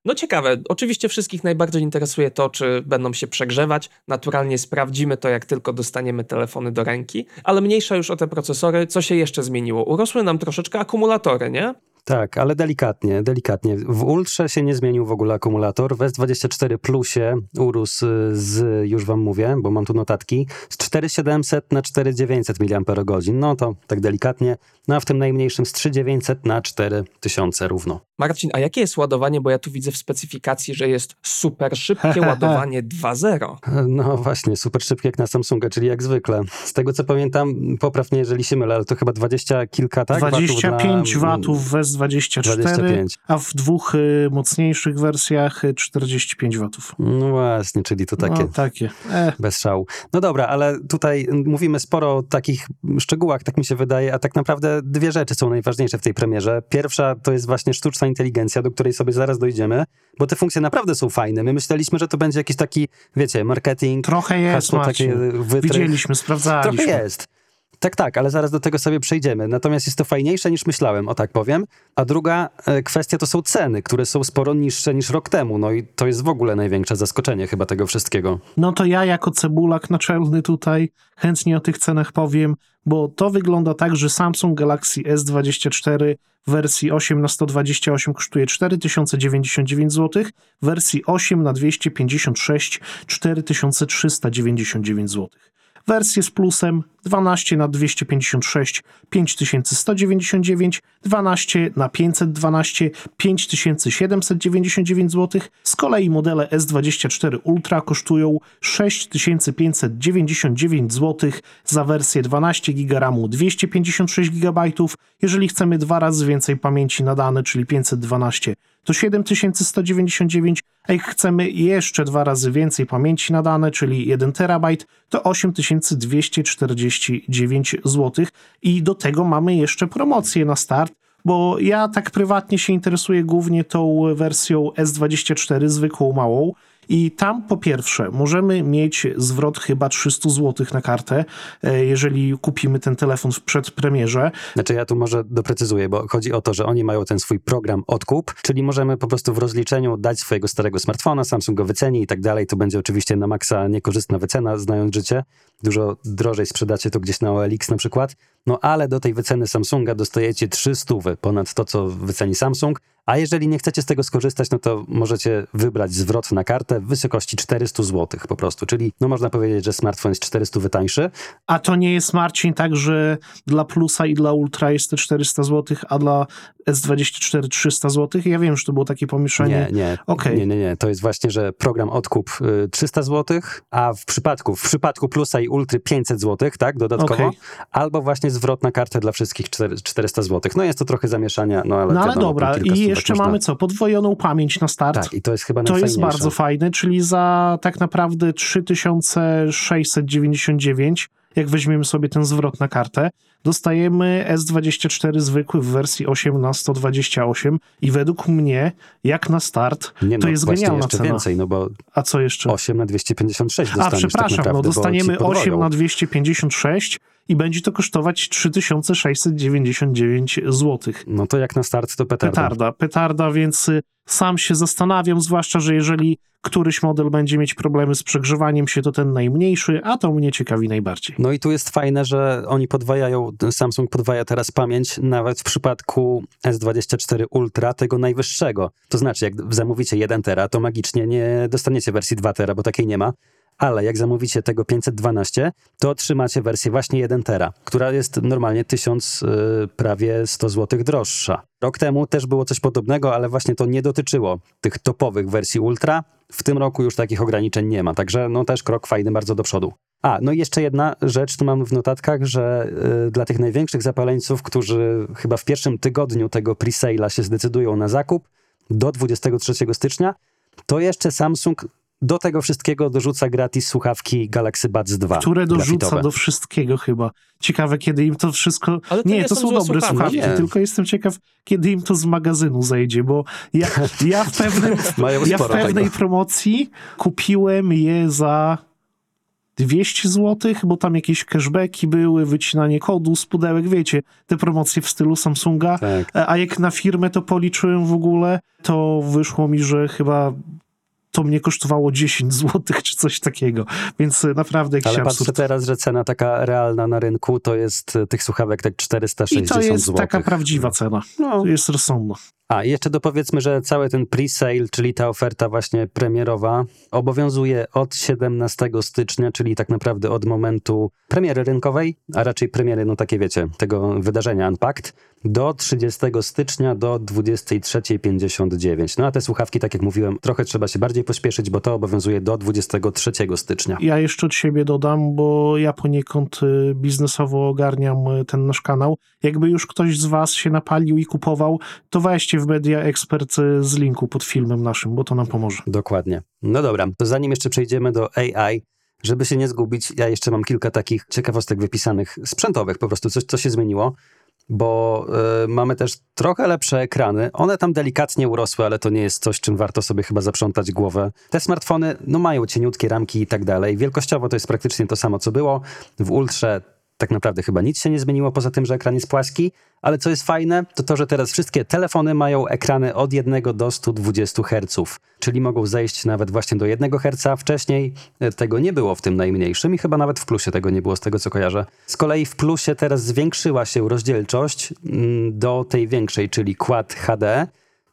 No ciekawe, oczywiście wszystkich najbardziej interesuje to, czy będą się przegrzewać. Naturalnie sprawdzimy to, jak tylko dostaniemy telefony do ręki, ale mniejsza już o te procesory. Co się jeszcze zmieniło? Urosły nam troszeczkę akumulatory, nie? Tak, ale delikatnie, delikatnie. W Ultrze się nie zmienił w ogóle akumulator. W S24 Plusie urósł z, już wam mówię, bo mam tu notatki, z 4700 na 4900 mAh. No to tak delikatnie. No a w tym najmniejszym z 3900 na 4000 równo. Marcin, a jakie jest ładowanie? Bo ja tu widzę w specyfikacji, że jest super szybkie ładowanie 2.0. No właśnie, super szybkie jak na Samsunga, czyli jak zwykle. Z tego co pamiętam, poprawnie jeżeli się mylę, ale to chyba 20 kilka, tak? 25 watów, watów w S24, 25. a w dwóch y, mocniejszych wersjach y, 45 watów. No właśnie, czyli to takie. No, takie. E, Bez szału. No dobra, ale tutaj mówimy sporo o takich szczegółach, tak mi się wydaje, a tak naprawdę dwie rzeczy są najważniejsze w tej premierze. Pierwsza to jest właśnie sztuczna inteligencja, do której sobie zaraz dojdziemy, bo te funkcje naprawdę są fajne. My myśleliśmy, że to będzie jakiś taki, wiecie, marketing, trochę jest, hasło takie wytrych. Widzieliśmy, sprawdzaliśmy. Trochę jest. Tak, tak, ale zaraz do tego sobie przejdziemy. Natomiast jest to fajniejsze niż myślałem, o tak powiem. A druga e, kwestia to są ceny, które są sporo niższe niż rok temu. No i to jest w ogóle największe zaskoczenie chyba tego wszystkiego. No to ja jako cebulak naczelny tutaj chętnie o tych cenach powiem, bo to wygląda tak, że Samsung Galaxy S24 w wersji 8 na 128 kosztuje 4099 zł, w wersji 8 na 256 4399 zł. Wersję z plusem 12 na 256 5199, 12 na 512 5799 zł. Z kolei modele S24 Ultra kosztują 6599 zł za wersję 12 GB RAMu 256 GB. Jeżeli chcemy dwa razy więcej pamięci na dane, czyli 512 to 7199, a jak chcemy jeszcze dwa razy więcej pamięci na dane, czyli 1 terabajt, to 8249 zł. I do tego mamy jeszcze promocję na start, bo ja tak prywatnie się interesuję głównie tą wersją S24, zwykłą małą. I tam po pierwsze możemy mieć zwrot chyba 300 zł na kartę, e, jeżeli kupimy ten telefon w przedpremierze. Znaczy ja tu może doprecyzuję, bo chodzi o to, że oni mają ten swój program odkup, czyli możemy po prostu w rozliczeniu dać swojego starego smartfona, Samsung go wyceni i tak dalej. To będzie oczywiście na maksa niekorzystna wycena, znając życie. Dużo drożej sprzedacie to gdzieś na OLX na przykład. No ale do tej wyceny Samsunga dostajecie 300 ponad to, co wyceni Samsung. A jeżeli nie chcecie z tego skorzystać, no to możecie wybrać zwrot na kartę w wysokości 400 zł po prostu. Czyli no można powiedzieć, że smartfon jest 400 tańszy. A to nie jest, Marcin, tak, że dla Plusa i dla Ultra jest te 400 zł, a dla S24 300 zł? Ja wiem, że to było takie pomieszanie. Nie, nie. Okej. Nie, nie, nie. To jest właśnie, że program odkup y, 300 zł, a w przypadku, w przypadku Plusa i Ultry 500 zł, tak, dodatkowo. Okej. Albo właśnie zwrot na kartę dla wszystkich 4, 400 zł. No jest to trochę zamieszania, no ale No ale dobra, i jeszcze można- mamy co? Podwojoną pamięć na start. Tak, i to jest chyba To jest bardzo fajne, czyli za tak naprawdę 3699, jak weźmiemy sobie ten zwrot na kartę, dostajemy S24 zwykły w wersji 8 na 128 i według mnie, jak na start, Nie, no, to jest właśnie genialna jeszcze cena. więcej, no bo A co jeszcze? 8 na 256 A dostaniesz przepraszam, tak naprawdę, no dostaniemy ci podwoją. 8 na 256 i będzie to kosztować 3699 zł. No to jak na start to petarda. Petarda, petarda, więc y, sam się zastanawiam, zwłaszcza, że jeżeli któryś model będzie mieć problemy z przegrzewaniem się, to ten najmniejszy, a to mnie ciekawi najbardziej. No i tu jest fajne, że oni podwajają, Samsung podwaja teraz pamięć nawet w przypadku S24 Ultra, tego najwyższego. To znaczy, jak zamówicie 1 tera, to magicznie nie dostaniecie wersji 2 tera, bo takiej nie ma. Ale jak zamówicie tego 512, to otrzymacie wersję właśnie 1 tera, która jest normalnie 1000, y, prawie 100 zł droższa. Rok temu też było coś podobnego, ale właśnie to nie dotyczyło tych topowych wersji Ultra. W tym roku już takich ograniczeń nie ma, także no też krok fajny bardzo do przodu. A, no i jeszcze jedna rzecz, tu mam w notatkach, że y, dla tych największych zapaleńców, którzy chyba w pierwszym tygodniu tego pre-sale'a się zdecydują na zakup do 23 stycznia, to jeszcze Samsung do tego wszystkiego dorzuca gratis słuchawki Galaxy Buds 2. Które dorzuca grafitowe. do wszystkiego chyba. Ciekawe, kiedy im to wszystko... Ale to nie, nie to są dobre słuchawki. Nie. tylko jestem ciekaw, kiedy im to z magazynu zejdzie, bo ja, ja w, pewnym, Mają ja w pewnej tego. promocji kupiłem je za 200 zł, bo tam jakieś cashbacki były, wycinanie kodu z pudełek, wiecie, te promocje w stylu Samsunga. Tak. A jak na firmę to policzyłem w ogóle, to wyszło mi, że chyba to mnie kosztowało 10 zł czy coś takiego. Więc e, naprawdę jakiś Ale absurd. patrzę teraz, że cena taka realna na rynku to jest y, tych słuchawek tak I 460 to jest zł. taka prawdziwa cena. No. To jest rozsądna. A, i jeszcze dopowiedzmy, że cały ten pre-sale, czyli ta oferta właśnie premierowa, obowiązuje od 17 stycznia, czyli tak naprawdę od momentu premiery rynkowej, a raczej premiery, no takie wiecie, tego wydarzenia Unpacked, do 30 stycznia do 23.59. No a te słuchawki, tak jak mówiłem, trochę trzeba się bardziej pośpieszyć, bo to obowiązuje do 23 stycznia. Ja jeszcze od siebie dodam, bo ja poniekąd y, biznesowo ogarniam y, ten nasz kanał. Jakby już ktoś z was się napalił i kupował, to weźcie w Media Expert y, z linku pod filmem naszym, bo to nam pomoże. Dokładnie. No dobra, to zanim jeszcze przejdziemy do AI, żeby się nie zgubić, ja jeszcze mam kilka takich ciekawostek wypisanych, sprzętowych, po prostu coś, co się zmieniło, bo y, mamy też trochę lepsze ekrany. One tam delikatnie urosły, ale to nie jest coś, czym warto sobie chyba zaprzątać głowę. Te smartfony, no mają cieniutkie ramki i tak dalej. Wielkościowo to jest praktycznie to samo, co było. W Ultrze tak naprawdę chyba nic się nie zmieniło, poza tym, że ekran jest płaski, ale co jest fajne, to to, że teraz wszystkie telefony mają ekrany od 1 do 120 Hz, czyli mogą zejść nawet właśnie do 1 Hz. Wcześniej e, tego nie było w tym najmniejszym i chyba nawet w plusie tego nie było, z tego co kojarzę. Z kolei w plusie teraz zwiększyła się rozdzielczość mm, do tej większej, czyli Quad HD,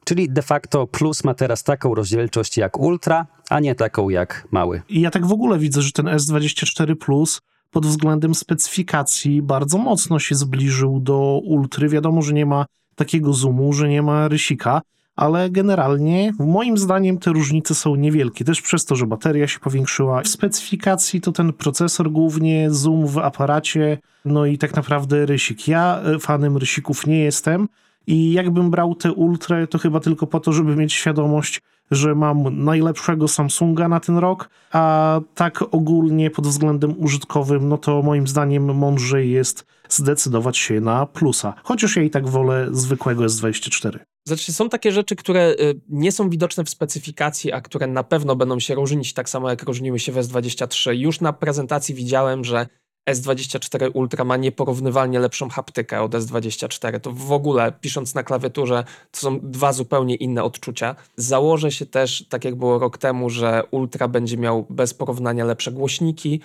czyli de facto plus ma teraz taką rozdzielczość jak Ultra, a nie taką jak mały. I ja tak w ogóle widzę, że ten S24 Plus pod względem specyfikacji bardzo mocno się zbliżył do Ultry. Wiadomo, że nie ma takiego zoomu, że nie ma rysika, ale generalnie moim zdaniem te różnice są niewielkie. Też przez to, że bateria się powiększyła. W specyfikacji to ten procesor głównie, zoom w aparacie, no i tak naprawdę rysik. Ja e, fanem rysików nie jestem i jakbym brał te Ultra, to chyba tylko po to, żeby mieć świadomość, że mam najlepszego Samsunga na ten rok, a tak ogólnie pod względem użytkowym, no to moim zdaniem mądrzej jest zdecydować się na plusa. Chociaż ja i tak wolę zwykłego S24. Znaczy, są takie rzeczy, które y, nie są widoczne w specyfikacji, a które na pewno będą się różnić, tak samo jak różniły się w S23. Już na prezentacji widziałem, że S24 Ultra ma nieporównywalnie lepszą haptykę od S24. To w ogóle, pisząc na klawiaturze, to są dwa zupełnie inne odczucia. Założę się też, tak jak było rok temu, że Ultra będzie miał bez porównania lepsze głośniki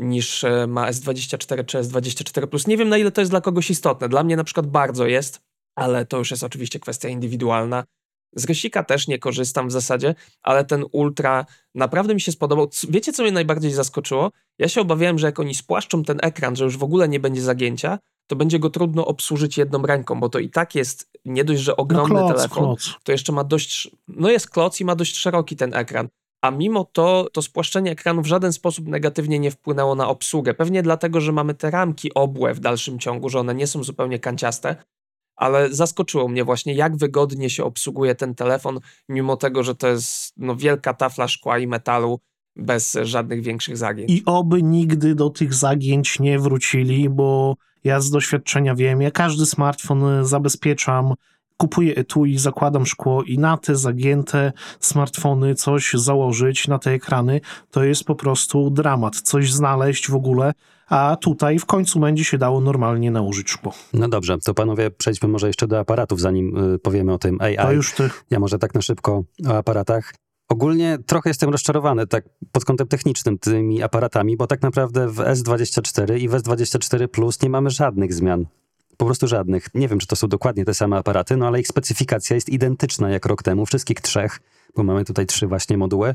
niż e, ma S24 czy S24 Plus. Nie wiem, na ile to jest dla kogoś istotne. Dla mnie na przykład bardzo jest, ale to już jest oczywiście kwestia indywidualna. Z Rysika też nie korzystam w zasadzie, ale ten Ultra naprawdę mi się spodobał. Wiecie, co mnie najbardziej zaskoczyło? Ja się obawiałem, że jak oni spłaszczą ten ekran, że już w ogóle nie będzie zagięcia, to będzie go trudno obsłużyć jedną ręką, bo to i tak jest nie dość, że ogromny no kloc, telefon, kloc. to jeszcze ma dość, no jest kloc i ma dość szeroki ten ekran. A mimo to, to spłaszczenie ekranu w żaden sposób negatywnie nie wpłynęło na obsługę. Pewnie dlatego, że mamy te ramki obłe w dalszym ciągu, że one nie są zupełnie kanciaste, ale zaskoczyło mnie właśnie, jak wygodnie się obsługuje ten telefon, mimo tego, że to jest no, wielka tafla szkła i metalu bez żadnych większych zagięć. I oby nigdy do tych zagięć nie wrócili, bo ja z doświadczenia wiem, ja każdy smartfon zabezpieczam, kupuję etui, zakładam szkło i na te zagięte smartfony coś założyć, na te ekrany, to jest po prostu dramat. Coś znaleźć w ogóle, a tutaj w końcu będzie się dało normalnie nałożyć szkło. No dobrze, to panowie przejdźmy może jeszcze do aparatów, zanim y, powiemy o tym AI. To już ty. Ja może tak na szybko o aparatach. Ogólnie trochę jestem rozczarowany tak pod kątem technicznym tymi aparatami, bo tak naprawdę w S24 i w S24 Plus nie mamy żadnych zmian. Po prostu żadnych. Nie wiem, czy to są dokładnie te same aparaty, no ale ich specyfikacja jest identyczna jak rok temu, wszystkich trzech, bo mamy tutaj trzy właśnie moduły.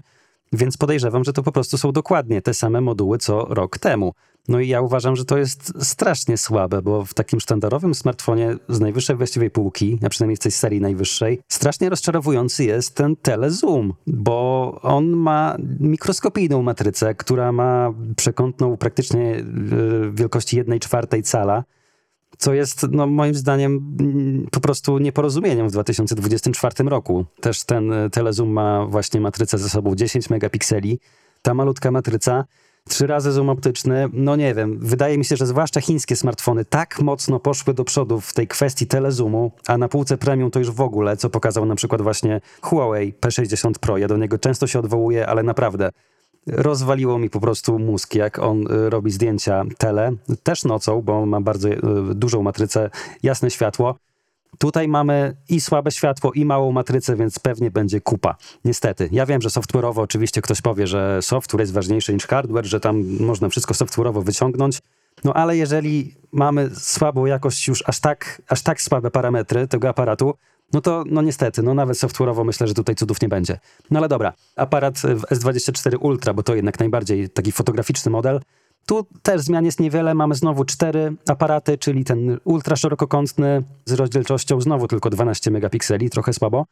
Więc podejrzewam, że to po prostu są dokładnie te same moduły co rok temu. No i ja uważam, że to jest strasznie słabe, bo w takim sztandarowym smartfonie z najwyższej właściwej półki, a przynajmniej z tej serii najwyższej, strasznie rozczarowujący jest ten telezoom, bo on ma mikroskopijną matrycę, która ma przekątną praktycznie e, wielkości 1 czwartej cala, co jest no, moim zdaniem mm, po prostu nieporozumieniem w 2024 roku. Też ten e, telezoom ma właśnie matrycę ze sobą 10 megapikseli. Ta malutka matryca, trzy razy zoom optyczny, no nie wiem, wydaje mi się, że zwłaszcza chińskie smartfony tak mocno poszły do przodu w tej kwestii telezoomu, a na półce premium to już w ogóle, co pokazał na przykład właśnie Huawei P60 Pro. Ja do niego często się odwołuję, ale naprawdę rozwaliło mi po prostu mózg, jak on y, robi zdjęcia tele, też nocą, bo ma bardzo y, dużą matrycę, jasne światło. Tutaj mamy i słabe światło, i małą matrycę, więc pewnie będzie kupa. Niestety. Ja wiem, że software'owo oczywiście ktoś powie, że software jest ważniejszy niż hardware, że tam można wszystko software'owo wyciągnąć. No ale jeżeli mamy słabą jakość, już aż tak, aż tak słabe parametry tego aparatu, no to no niestety, no nawet software'owo myślę, że tutaj cudów nie będzie. No ale dobra, aparat w S24 Ultra, bo to jednak najbardziej taki fotograficzny model, Tu też zmian jest niewiele. Mamy znowu cztery aparaty, czyli ten ultra szerokokątny z rozdzielczością znowu tylko 12 megapikseli, trochę słabo.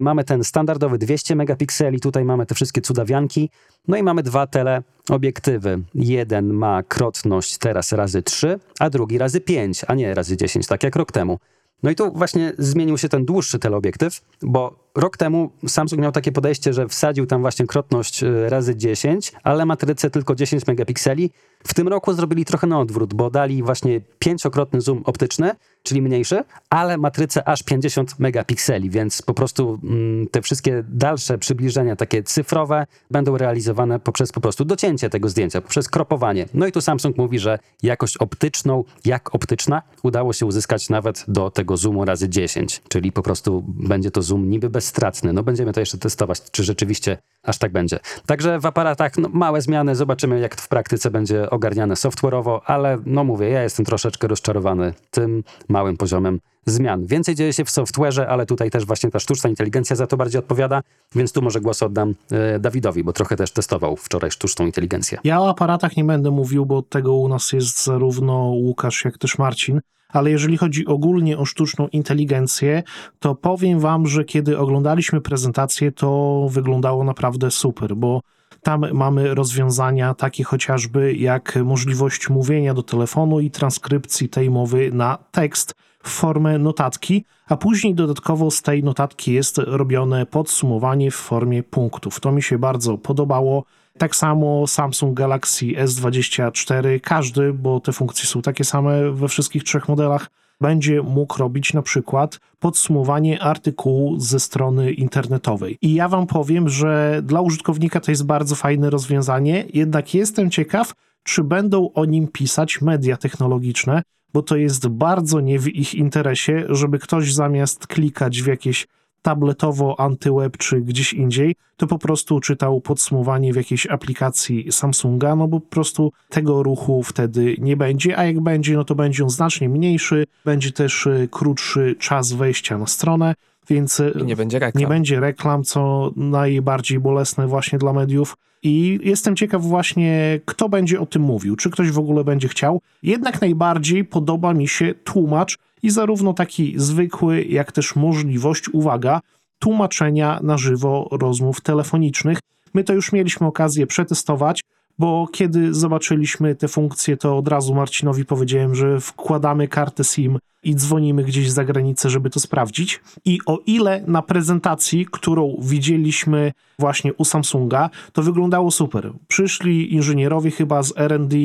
Mamy ten standardowy 200 megapikseli, tutaj mamy te wszystkie cudawianki. No i mamy dwa teleobiektywy. Jeden ma krotność teraz razy 3, a drugi razy 5, a nie razy 10, tak jak rok temu. No i tu właśnie zmienił się ten dłuższy teleobiektyw, bo rok temu Samsung miał takie podejście, że wsadził tam właśnie krotność y, razy 10, ale matrycę tylko 10 megapikseli. W tym roku zrobili trochę na odwrót, bo dali właśnie pięciokrotny zoom optyczny, czyli mniejszy, ale matrycę aż 50 megapikseli, więc po prostu mm, te wszystkie dalsze przybliżenia, takie cyfrowe, będą realizowane poprzez po prostu docięcie tego zdjęcia, poprzez kropowanie. No i tu Samsung mówi, że jakość optyczną, jak optyczna, udało się uzyskać nawet do tego zoomu razy 10, czyli po prostu będzie to zoom niby bezstratny. No będziemy to jeszcze testować, czy rzeczywiście aż tak będzie. Także w aparatach no, małe zmiany, zobaczymy jak w praktyce będzie ogarniane software'owo, ale no mówię, ja jestem troszeczkę rozczarowany tym małym poziomem zmian. Więcej dzieje się w software'ze, ale tutaj też właśnie ta sztuczna inteligencja za to bardziej odpowiada, więc tu może głos oddam e, Dawidowi, bo trochę też testował wczoraj sztuczną inteligencję. Ja o aparatach nie będę mówił, bo od tego u nas jest zarówno Łukasz, jak też Marcin. Ale jeżeli chodzi ogólnie o sztuczną inteligencję, to powiem wam, że kiedy oglądaliśmy prezentację, to wyglądało naprawdę super, bo tam mamy rozwiązania takie chociażby jak możliwość mówienia do telefonu i transkrypcji tej mowy na tekst w formę notatki, a później dodatkowo z tej notatki jest robione podsumowanie w formie punktów. To mi się bardzo podobało. Tak samo Samsung Galaxy S24, każdy, bo te funkcje są takie same we wszystkich trzech modelach, będzie mógł robić na przykład podsumowanie artykułu ze strony internetowej. I ja wam powiem, że dla użytkownika to jest bardzo fajne rozwiązanie, jednak jestem ciekaw, czy będą o nim pisać media technologiczne, bo to jest bardzo nie w ich interesie, żeby ktoś zamiast klikać w jakieś tabletowo, antyweb czy gdzieś indziej, to po prostu czytał podsumowanie w jakiejś aplikacji Samsunga, no bo po prostu tego ruchu wtedy nie będzie, a jak będzie, no to będzie on znacznie mniejszy, będzie też y, krótszy czas wejścia na stronę, więc I nie będzie reklam. nie będzie reklam, co najbardziej bolesne właśnie dla mediów. I jestem ciekaw właśnie, kto będzie o tym mówił, czy ktoś w ogóle będzie chciał. Jednak najbardziej podoba mi się tłumacz i zarówno taki zwykły, jak też możliwość, uwaga, tłumaczenia na żywo rozmów telefonicznych. My to już mieliśmy okazję przetestować, bo kiedy zobaczyliśmy te funkcje, to od razu Marcinowi powiedziałem, że wkładamy kartę SIM i dzwonimy gdzieś za granicę, żeby to sprawdzić. I o ile na prezentacji, którą widzieliśmy właśnie u Samsunga, to wyglądało super. Przyszli inżynierowie chyba z R&D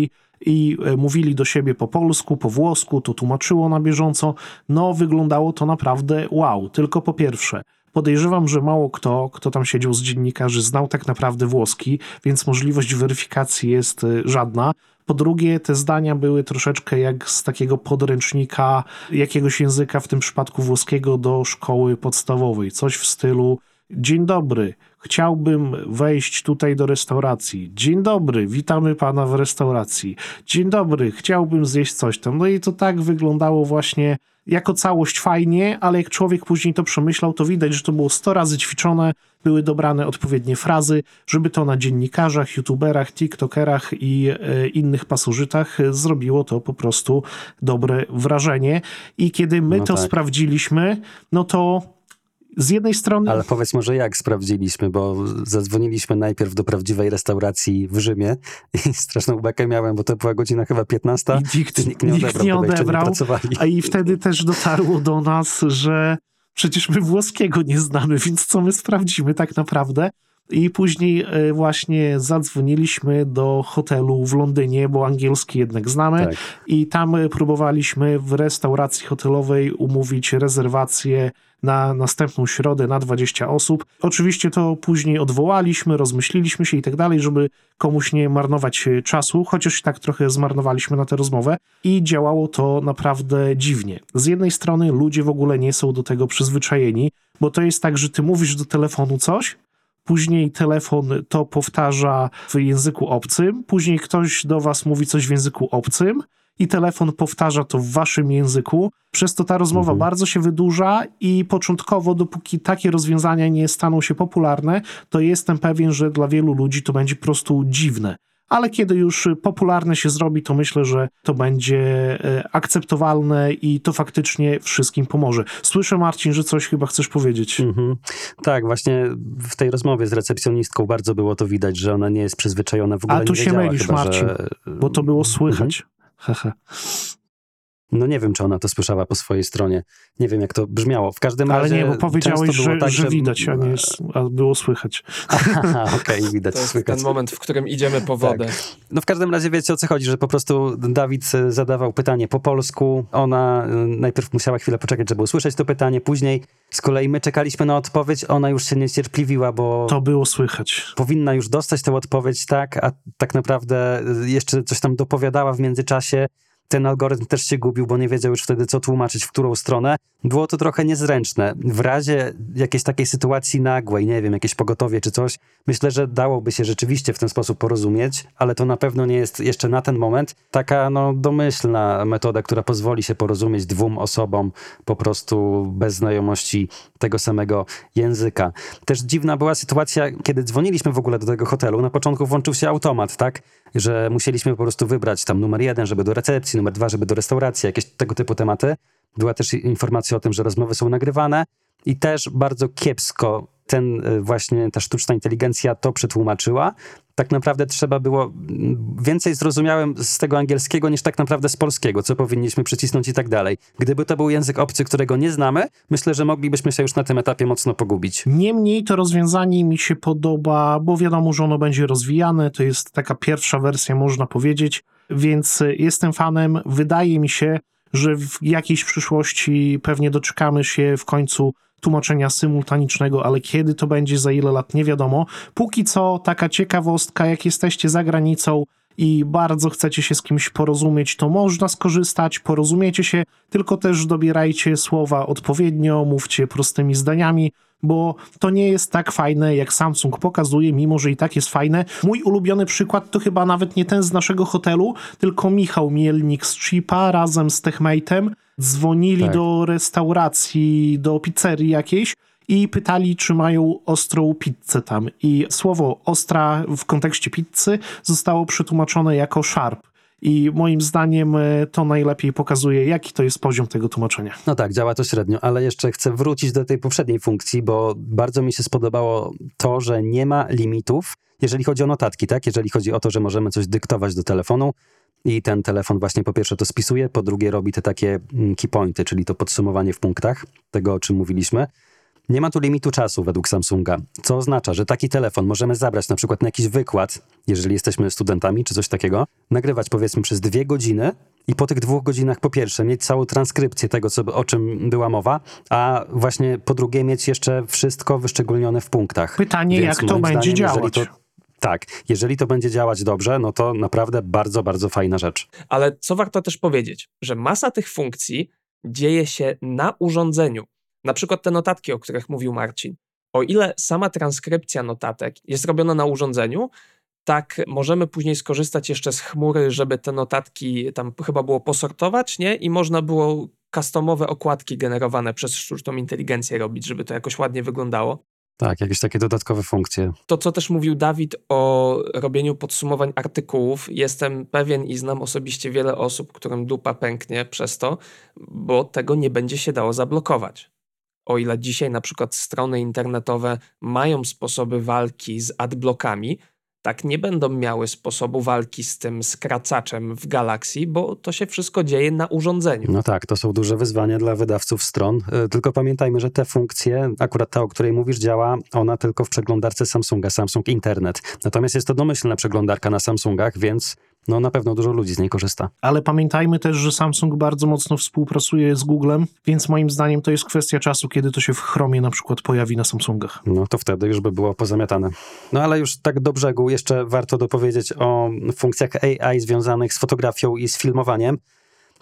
i e, mówili do siebie po polsku, po włosku, to tłumaczyło na bieżąco. No, wyglądało to naprawdę wow. Tylko po pierwsze, podejrzewam, że mało kto, kto tam siedział z dziennikarzy, znał tak naprawdę włoski, więc możliwość weryfikacji jest e, żadna. Po drugie, te zdania były troszeczkę jak z takiego podręcznika jakiegoś języka, w tym przypadku włoskiego, do szkoły podstawowej. Coś w stylu: Dzień dobry, chciałbym wejść tutaj do restauracji. Dzień dobry, witamy pana w restauracji. Dzień dobry, chciałbym zjeść coś tam. No i to tak wyglądało właśnie jako całość fajnie, ale jak człowiek później to przemyślał, to widać, że to było 100 razy ćwiczone, były dobrane odpowiednie frazy, żeby to na dziennikarzach, youtuberach, tiktokerach i e, innych pasożytach zrobiło to po prostu dobre wrażenie. I kiedy my No to tak. sprawdziliśmy, no to z jednej strony... Ale powiedz może jak sprawdziliśmy, bo zadzwoniliśmy najpierw do prawdziwej restauracji w Rzymie i straszną bekę miałem, bo to była godzina chyba 15. I nikt, nikt nie nikt odebrał, nie chyba jeszcze odebrał. A i wtedy też dotarło do nas, że przecież my włoskiego nie znamy, więc co my sprawdzimy tak naprawdę? I później e, właśnie zadzwoniliśmy do hotelu w Londynie, bo angielski jednak znamy. Tak. I tam e, próbowaliśmy w restauracji hotelowej umówić rezerwację na następną środę na 20 osób. Oczywiście to później odwołaliśmy, rozmyśliliśmy się i tak dalej, żeby komuś nie marnować e, czasu, chociaż tak trochę zmarnowaliśmy na tę rozmowę i działało to naprawdę dziwnie. Z jednej strony ludzie w ogóle nie są do tego przyzwyczajeni, bo to jest tak, że ty mówisz do telefonu coś, Później telefon to powtarza w języku obcym, później ktoś do was mówi coś w języku obcym i telefon powtarza to w waszym języku. Przez to ta rozmowa Mhm. bardzo się wydłuża i początkowo, dopóki takie rozwiązania nie staną się popularne, to jestem pewien, że dla wielu ludzi to będzie po prostu dziwne. Ale kiedy już popularne się zrobi, to myślę, że to będzie e, akceptowalne i to faktycznie wszystkim pomoże. Słyszę, Marcin, że coś chyba chcesz powiedzieć. Mhm. Tak, właśnie w tej rozmowie z recepcjonistką bardzo było to widać, że ona nie jest przyzwyczajona w ogóle. A tu się mylisz, chyba, Marcin, że... Bo to było Mhm. słychać. Hehe. No nie wiem, czy ona to słyszała po swojej stronie. Nie wiem, jak to brzmiało. W każdym Ale razie nie, bo powiedziałeś, często było że, tak, że widać, a nie jest, a było słychać. Okej, widać, To jest słychać. ten moment, w którym idziemy po Tak. wodę. No w każdym razie wiecie o co chodzi, że po prostu Dawid e, zadawał pytanie po polsku. Ona e, najpierw musiała chwilę poczekać, żeby usłyszeć to pytanie. Później z kolei my czekaliśmy na odpowiedź. Ona już się niecierpliwiła, bo To było słychać. powinna już dostać tę odpowiedź, tak, a tak naprawdę y, jeszcze coś tam dopowiadała w międzyczasie. Ten algorytm też się gubił, bo nie wiedział już wtedy, co tłumaczyć, w którą stronę. Było to trochę niezręczne. W razie jakiejś takiej sytuacji nagłej, nie wiem, jakieś pogotowie czy coś, myślę, że dałoby się rzeczywiście w ten sposób porozumieć, ale to na pewno nie jest jeszcze na ten moment taka no, domyślna metoda, która pozwoli się porozumieć dwóm osobom po prostu bez znajomości tego samego języka. Też dziwna była sytuacja, kiedy dzwoniliśmy w ogóle do tego hotelu. Na początku włączył się automat, tak? Że musieliśmy po prostu wybrać tam numer jeden, żeby do recepcji, numer dwa, żeby do restauracji, jakieś tego typu tematy. Była też informacja o tym, że rozmowy są nagrywane i też bardzo kiepsko ten y, właśnie, ta sztuczna inteligencja to przetłumaczyła. Tak naprawdę trzeba było więcej zrozumiałem z tego angielskiego niż tak naprawdę z polskiego, co powinniśmy przycisnąć i tak dalej. Gdyby to był język obcy, którego nie znamy, myślę, że moglibyśmy się już na tym etapie mocno pogubić. Niemniej to rozwiązanie mi się podoba, bo wiadomo, że ono będzie rozwijane. To jest taka pierwsza wersja, można powiedzieć, więc jestem fanem. Wydaje mi się, że w jakiejś przyszłości pewnie doczekamy się w końcu tłumaczenia symultanicznego, ale kiedy to będzie, za ile lat, nie wiadomo. Póki co, taka ciekawostka, jak jesteście za granicą i bardzo chcecie się z kimś porozumieć, to można skorzystać, porozumiecie się, tylko też dobierajcie słowa odpowiednio, mówcie prostymi zdaniami, bo to nie jest tak fajne, jak Samsung pokazuje, mimo że i tak jest fajne. Mój ulubiony przykład to chyba nawet nie ten z naszego hotelu, tylko Michał Mielnik z Chipa razem z Techmate'em dzwonili Tak. do restauracji, do pizzerii jakiejś i pytali, czy mają ostrą pizzę tam. I słowo ostra w kontekście pizzy zostało przetłumaczone jako sharp. I moim zdaniem e, to najlepiej pokazuje, jaki to jest poziom tego tłumaczenia. No tak, działa to średnio, ale jeszcze chcę wrócić do tej poprzedniej funkcji, bo bardzo mi się spodobało to, że nie ma limitów, jeżeli chodzi o notatki, tak? Jeżeli chodzi o to, że możemy coś dyktować do telefonu i ten telefon właśnie po pierwsze to spisuje, po drugie robi te takie mm, key pointy, czyli to podsumowanie w punktach tego, o czym mówiliśmy. Nie ma tu limitu czasu według Samsunga, co oznacza, że taki telefon możemy zabrać na przykład na jakiś wykład, jeżeli jesteśmy studentami czy coś takiego, nagrywać powiedzmy przez dwie godziny i po tych dwóch godzinach po pierwsze mieć całą transkrypcję tego, co, o czym była mowa, a właśnie po drugie mieć jeszcze wszystko wyszczególnione w punktach. Pytanie, Więc jak to będzie zdaniem, działać. To, tak, jeżeli to będzie działać dobrze, no to naprawdę bardzo, bardzo fajna rzecz. Ale co warto też powiedzieć, że masa tych funkcji dzieje się na urządzeniu. Na przykład te notatki, o których mówił Marcin. O ile sama transkrypcja notatek jest robiona na urządzeniu, tak możemy później skorzystać jeszcze z chmury, żeby te notatki tam chyba było posortować, nie? I można było customowe okładki generowane przez sztuczną inteligencję robić, żeby to jakoś ładnie wyglądało. Tak, jakieś takie dodatkowe funkcje. To, co też mówił Dawid o robieniu podsumowań artykułów, jestem pewien i znam osobiście wiele osób, którym dupa pęknie przez to, bo tego nie będzie się dało zablokować. O ile dzisiaj na przykład strony internetowe mają sposoby walki z adblockami, tak nie będą miały sposobu walki z tym skracaczem w Galaxy, bo to się wszystko dzieje na urządzeniu. No tak, to są duże wyzwania dla wydawców stron. Y, Tylko pamiętajmy, że te funkcje, akurat ta, o której mówisz, działa ona tylko w przeglądarce Samsunga, Samsung Internet. Natomiast jest to domyślna przeglądarka na Samsungach, więc no na pewno dużo ludzi z niej korzysta. Ale pamiętajmy też, że Samsung bardzo mocno współpracuje z Googlem, więc moim zdaniem to jest kwestia czasu, kiedy to się w Chromie na przykład pojawi na Samsungach. No to wtedy już by było pozamiatane. No ale już tak do brzegu jeszcze warto dopowiedzieć o funkcjach AI związanych z fotografią i z filmowaniem.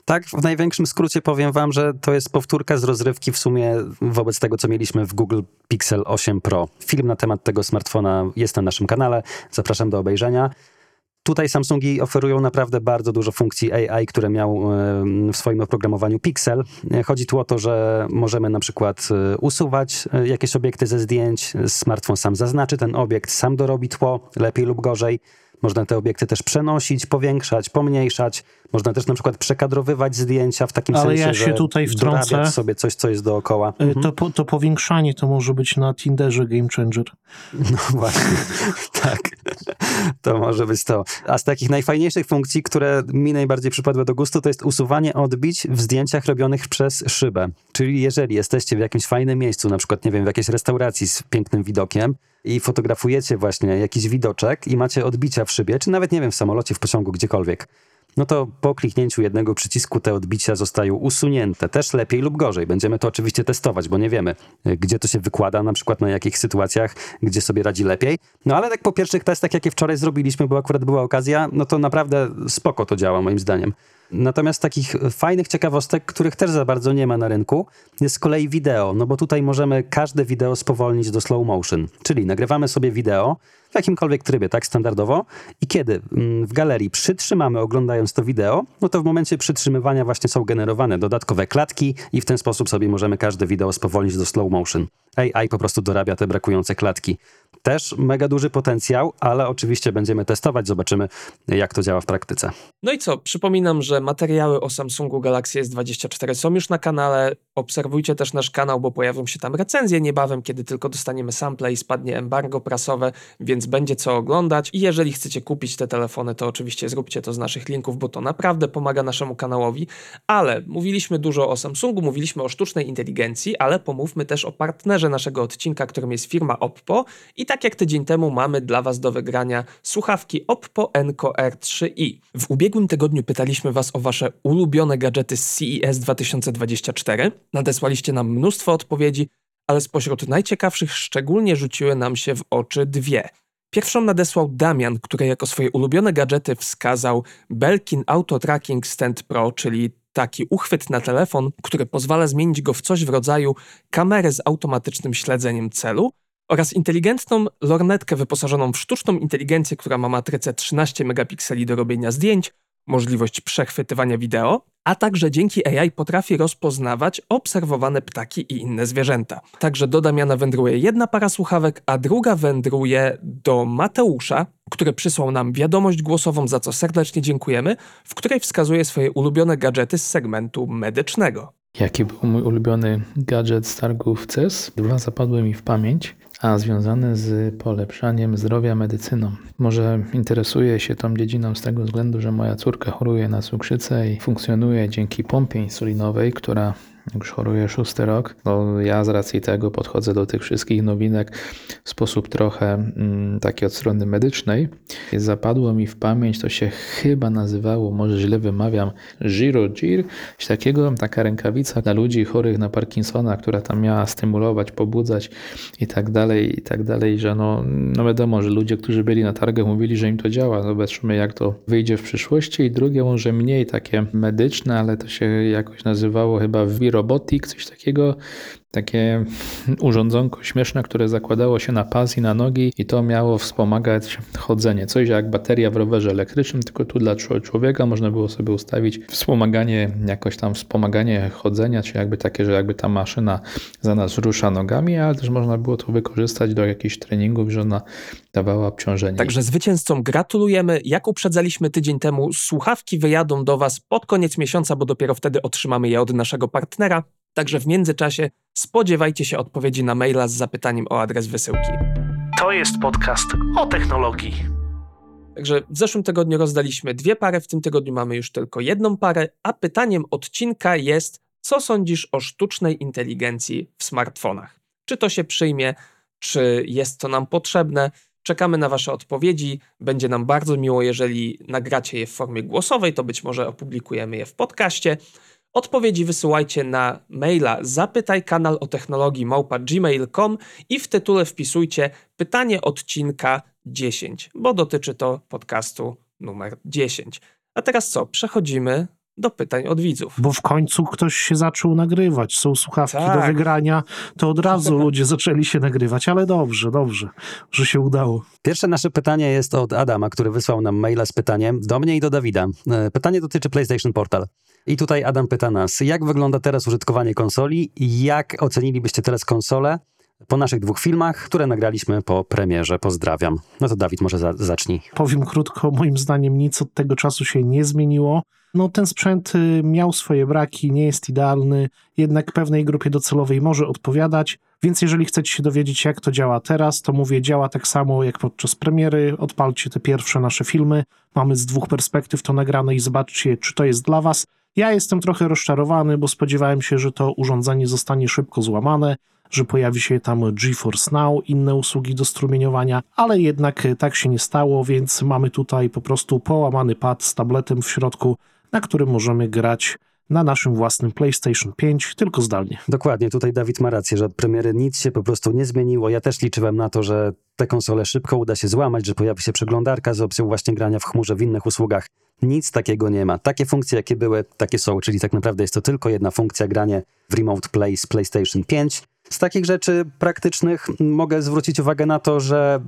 Tak, w największym skrócie powiem wam, że to jest powtórka z rozrywki w sumie wobec tego, co mieliśmy w Google Pixel 8 Pro. Film na temat tego smartfona jest na naszym kanale. Zapraszam do obejrzenia. Tutaj Samsungi oferują naprawdę bardzo dużo funkcji AI, które miał e, w swoim oprogramowaniu Pixel. E, Chodzi tu o to, że możemy na przykład e, usuwać jakieś obiekty ze zdjęć, smartfon sam zaznaczy ten obiekt, sam dorobi tło, lepiej lub gorzej. Można te obiekty też przenosić, powiększać, pomniejszać. Można też na przykład przekadrowywać zdjęcia w takim Ale sensie, ja się że tutaj wtrącę. sobie coś, co jest dookoła. Y, Mhm. To, po- to powiększanie to może być na Tinderze Game Changer. No właśnie, tak. To może być to. A z takich najfajniejszych funkcji, które mi najbardziej przypadły do gustu, to jest usuwanie odbić w zdjęciach robionych przez szybę. Czyli jeżeli jesteście w jakimś fajnym miejscu, na przykład, nie wiem, w jakiejś restauracji z pięknym widokiem i fotografujecie właśnie jakiś widoczek i macie odbicia w szybie, czy nawet, nie wiem, w samolocie, w pociągu, gdziekolwiek, no to po kliknięciu jednego przycisku te odbicia zostają usunięte. Też lepiej lub gorzej. Będziemy to oczywiście testować, bo nie wiemy, y, gdzie to się wykłada, na przykład na jakich sytuacjach, gdzie sobie radzi lepiej. No ale tak po pierwszych testach, jakie wczoraj zrobiliśmy, bo akurat była okazja, no to naprawdę spoko to działa moim zdaniem. Natomiast takich fajnych ciekawostek, których też za bardzo nie ma na rynku, jest z kolei wideo, no bo tutaj możemy każde wideo spowolnić do slow motion, czyli nagrywamy sobie wideo w jakimkolwiek trybie, tak standardowo i kiedy mm, w galerii przytrzymamy oglądając to wideo, no to w momencie przytrzymywania właśnie są generowane dodatkowe klatki i w ten sposób sobie możemy każde wideo spowolnić do slow motion. AI po prostu dorabia te brakujące klatki. Też mega duży potencjał, ale oczywiście będziemy testować, zobaczymy jak to działa w praktyce. No i co? Przypominam, że materiały o Samsungu Galaxy S24 są już na kanale. Obserwujcie też nasz kanał, bo pojawią się tam recenzje niebawem, kiedy tylko dostaniemy sample i spadnie embargo prasowe, więc będzie co oglądać. I jeżeli chcecie kupić te telefony, to oczywiście zróbcie to z naszych linków, bo to naprawdę pomaga naszemu kanałowi. Ale mówiliśmy dużo o Samsungu, mówiliśmy o sztucznej inteligencji, ale pomówmy też o partnerze naszego odcinka, którym jest firma Oppo. I tak jak tydzień temu mamy dla Was do wygrania słuchawki Oppo Enco R3i. W ubiegłym tygodniu pytaliśmy Was o Wasze ulubione gadżety z CES 2024. Nadesłaliście nam mnóstwo odpowiedzi, ale spośród najciekawszych szczególnie rzuciły nam się w oczy dwie. Pierwszą nadesłał Damian, który jako swoje ulubione gadżety wskazał Belkin Auto Tracking Stand Pro, czyli taki uchwyt na telefon, który pozwala zmienić go w coś w rodzaju kamery z automatycznym śledzeniem celu oraz inteligentną lornetkę wyposażoną w sztuczną inteligencję, która ma matrycę 13 megapikseli do robienia zdjęć, możliwość przechwytywania wideo, a także dzięki AI potrafi rozpoznawać obserwowane ptaki i inne zwierzęta. Także do Damiana wędruje jedna para słuchawek, a druga wędruje do Mateusza, który przysłał nam wiadomość głosową, za co serdecznie dziękujemy, w której wskazuje swoje ulubione gadżety z segmentu medycznego. Jaki był mój ulubiony gadżet z targów CES? Dwa zapadły mi w pamięć, a związane z polepszaniem zdrowia medycyną. Może interesuję się tą dziedziną z tego względu, że moja córka choruje na cukrzycę i funkcjonuje dzięki pompie insulinowej, która już choruje szósty rok. No, ja z racji tego podchodzę do tych wszystkich nowinek w sposób trochę mm, taki od strony medycznej. Zapadło mi w pamięć, to się chyba nazywało, może źle wymawiam, Girogir, takiego, taka rękawica dla ludzi chorych na Parkinsona, która tam miała stymulować, pobudzać i tak dalej, i tak dalej, że no, no wiadomo, że ludzie, którzy byli na targach mówili, że im to działa, zobaczymy jak to wyjdzie w przyszłości i drugie może mniej takie medyczne, ale to się jakoś nazywało chyba V-Robotic, coś takiego, takie urządzonko śmieszne, które zakładało się na pas i na nogi i to miało wspomagać chodzenie. Coś jak bateria w rowerze elektrycznym, tylko tu dla czł- człowieka można było sobie ustawić wspomaganie, jakoś tam wspomaganie chodzenia, czy jakby takie, że jakby ta maszyna za nas rusza nogami, ale też można było to wykorzystać do jakichś treningów, że ona dawała obciążenie. Także zwycięzcom gratulujemy. Jak uprzedzaliśmy tydzień temu, słuchawki wyjadą do Was pod koniec miesiąca, bo dopiero wtedy otrzymamy je od naszego partnera. Także w międzyczasie spodziewajcie się odpowiedzi na maila z zapytaniem o adres wysyłki. To jest podcast o technologii. Także w zeszłym tygodniu rozdaliśmy dwie pary, w tym tygodniu mamy już tylko jedną parę, a pytaniem odcinka jest, co sądzisz o sztucznej inteligencji w smartfonach? Czy to się przyjmie, czy jest to nam potrzebne? Czekamy na Wasze odpowiedzi. Będzie nam bardzo miło, jeżeli nagracie je w formie głosowej, to być może opublikujemy je w podcaście. Odpowiedzi wysyłajcie na maila zapytaj kanał o technologii małpa gmail.com i w tytule wpisujcie pytanie odcinka 10, bo dotyczy to podcastu numer 10. A teraz co? Przechodzimy do pytań od widzów. Bo w końcu ktoś się zaczął nagrywać. Są słuchawki Tak. do wygrania, to od razu ludzie zaczęli się nagrywać, ale dobrze, dobrze, że się udało. Pierwsze nasze pytanie jest od Adama, który wysłał nam maila z pytaniem do mnie i do Dawida. E, Pytanie dotyczy PlayStation Portal. I tutaj Adam pyta nas, jak wygląda teraz użytkowanie konsoli jak ocenilibyście teraz konsolę po naszych dwóch filmach, które nagraliśmy po premierze. Pozdrawiam. No to Dawid, może za zacznij. Powiem krótko, moim zdaniem nic od tego czasu się nie zmieniło. No, ten sprzęt y, miał swoje braki, nie jest idealny, jednak pewnej grupie docelowej może odpowiadać, więc jeżeli chcecie się dowiedzieć, jak to działa teraz, to mówię, działa tak samo jak podczas premiery. Odpalcie te pierwsze nasze filmy. Mamy z dwóch perspektyw to nagrane i zobaczcie, czy to jest dla Was. Ja jestem trochę rozczarowany, bo spodziewałem się, że to urządzenie zostanie szybko złamane, że pojawi się tam GeForce Now, inne usługi do strumieniowania, ale jednak tak się nie stało, więc mamy tutaj po prostu połamany pad z tabletem w środku, na którym możemy grać na naszym własnym PlayStation 5, tylko zdalnie. Dokładnie, tutaj Dawid ma rację, że od premiery nic się po prostu nie zmieniło. Ja też liczyłem na to, że te konsole szybko uda się złamać, że pojawi się przeglądarka z opcją właśnie grania w chmurze w innych usługach. Nic takiego nie ma. Takie funkcje, jakie były, takie są, czyli tak naprawdę jest to tylko jedna funkcja, granie w Remote Play z PlayStation 5. Z takich rzeczy praktycznych mogę zwrócić uwagę na to, że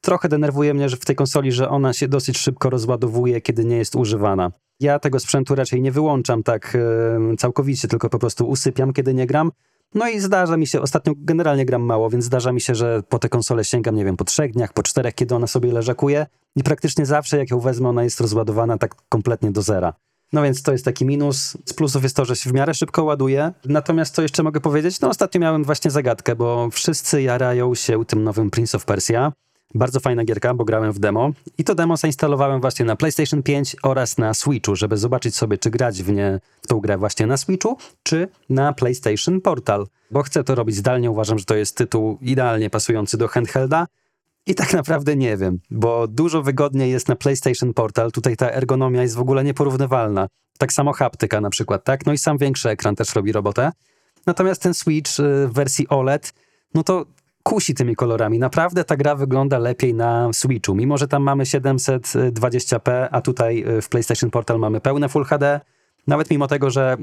trochę denerwuje mnie że w tej konsoli, że ona się dosyć szybko rozładowuje, kiedy nie jest używana. Ja tego sprzętu raczej nie wyłączam tak e, całkowicie, tylko po prostu usypiam, kiedy nie gram. No i zdarza mi się, ostatnio generalnie gram mało, więc zdarza mi się, że po tę konsolę sięgam, nie wiem, po trzech dniach, po czterech, kiedy ona sobie leżakuje i praktycznie zawsze, jak ją wezmę, ona jest rozładowana tak kompletnie do zera. No więc to jest taki minus. Z plusów jest to, że się w miarę szybko ładuje. Natomiast co jeszcze mogę powiedzieć? No ostatnio miałem właśnie zagadkę, bo wszyscy jarają się tym nowym Prince of Persia. Bardzo fajna gierka, bo grałem w demo i to demo zainstalowałem właśnie na PlayStation 5 oraz na Switchu, żeby zobaczyć sobie, czy grać w nie w tą grę właśnie na Switchu, czy na PlayStation Portal. Bo chcę to robić zdalnie, uważam, że to jest tytuł idealnie pasujący do handhelda. I tak naprawdę nie wiem, bo dużo wygodniej jest na PlayStation Portal. Tutaj ta ergonomia jest w ogóle nieporównywalna. Tak samo haptyka na przykład, tak? No i sam większy ekran też robi robotę. Natomiast ten Switch y, w wersji OLED, no to kusi tymi kolorami. Naprawdę ta gra wygląda lepiej na Switchu, mimo że tam mamy 720p, a tutaj y, w PlayStation Portal mamy pełne Full HD. Nawet mimo tego, że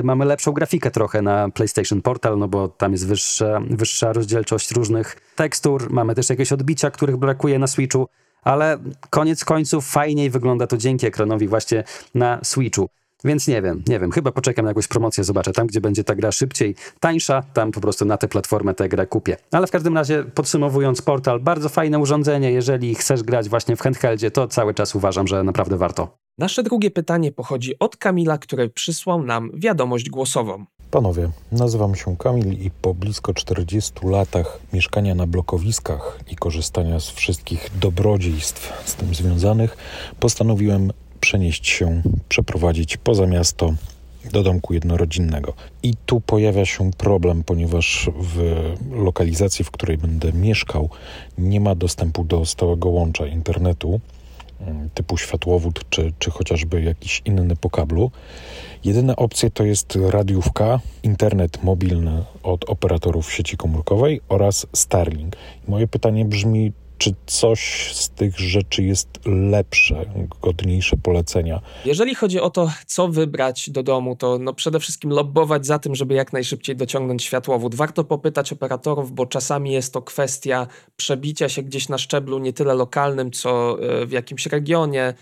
y, mamy lepszą grafikę trochę na PlayStation Portal, no bo tam jest wyższa, wyższa rozdzielczość różnych tekstur, mamy też jakieś odbicia, których brakuje na Switchu, ale koniec końców fajniej wygląda to dzięki ekranowi właśnie na Switchu. Więc nie wiem, nie wiem, chyba poczekam na jakąś promocję, zobaczę. Tam, gdzie będzie ta gra szybciej, tańsza, tam po prostu na tę platformę tę grę kupię. Ale w każdym razie, podsumowując portal, bardzo fajne urządzenie. Jeżeli chcesz grać właśnie w handheldzie, to cały czas uważam, że naprawdę warto. Nasze drugie pytanie pochodzi od Kamila, który przysłał nam wiadomość głosową. Panowie, nazywam się Kamil i po blisko 40 latach mieszkania na blokowiskach i korzystania z wszystkich dobrodziejstw z tym związanych, postanowiłem przenieść się, przeprowadzić poza miasto do domku jednorodzinnego. I tu pojawia się problem, ponieważ w lokalizacji, w której będę mieszkał, nie ma dostępu do stałego łącza internetu mm, typu światłowód czy, czy chociażby jakiś inny po kablu. Jedyna opcja to jest radiówka, internet mobilny od operatorów sieci komórkowej oraz Starlink. Moje pytanie brzmi, czy coś z tych rzeczy jest lepsze, godniejsze polecenia? Jeżeli chodzi o to, co wybrać do domu, to no przede wszystkim lobbować za tym, żeby jak najszybciej dociągnąć światłowód. Warto popytać operatorów, bo czasami jest to kwestia przebicia się gdzieś na szczeblu nie tyle lokalnym, co e, w jakimś regionie,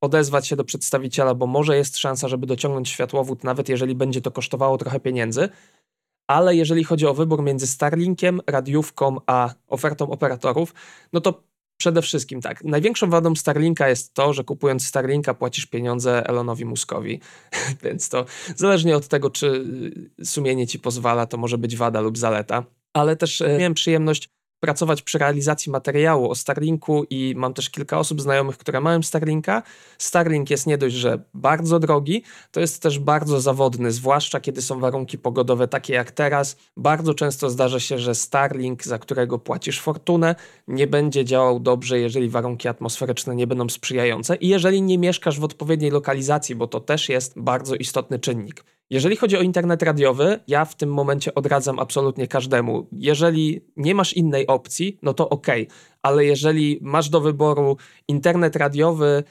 odezwać się do przedstawiciela, bo może jest szansa, żeby dociągnąć światłowód, nawet jeżeli będzie to kosztowało trochę pieniędzy ale jeżeli chodzi o wybór między Starlinkiem, radiówką a ofertą operatorów, no to przede wszystkim tak. Największą wadą Starlinka jest to, że kupując Starlinka płacisz pieniądze Elonowi Muskowi, więc to zależnie od tego, czy sumienie ci pozwala, to może być wada lub zaleta. Ale też e, miałem przyjemność pracować przy realizacji materiału o Starlinku i mam też kilka osób znajomych, które mają Starlinka. Starlink jest nie dość, że bardzo drogi, to jest też bardzo zawodny, zwłaszcza kiedy są warunki pogodowe takie jak teraz. Bardzo często zdarza się, że Starlink, za którego płacisz fortunę, nie będzie działał dobrze, jeżeli warunki atmosferyczne nie będą sprzyjające i jeżeli nie mieszkasz w odpowiedniej lokalizacji, bo to też jest bardzo istotny czynnik. Jeżeli chodzi o internet radiowy, ja w tym momencie odradzam absolutnie każdemu. Jeżeli nie masz innej opcji, no to ok, ale jeżeli masz do wyboru internet radiowy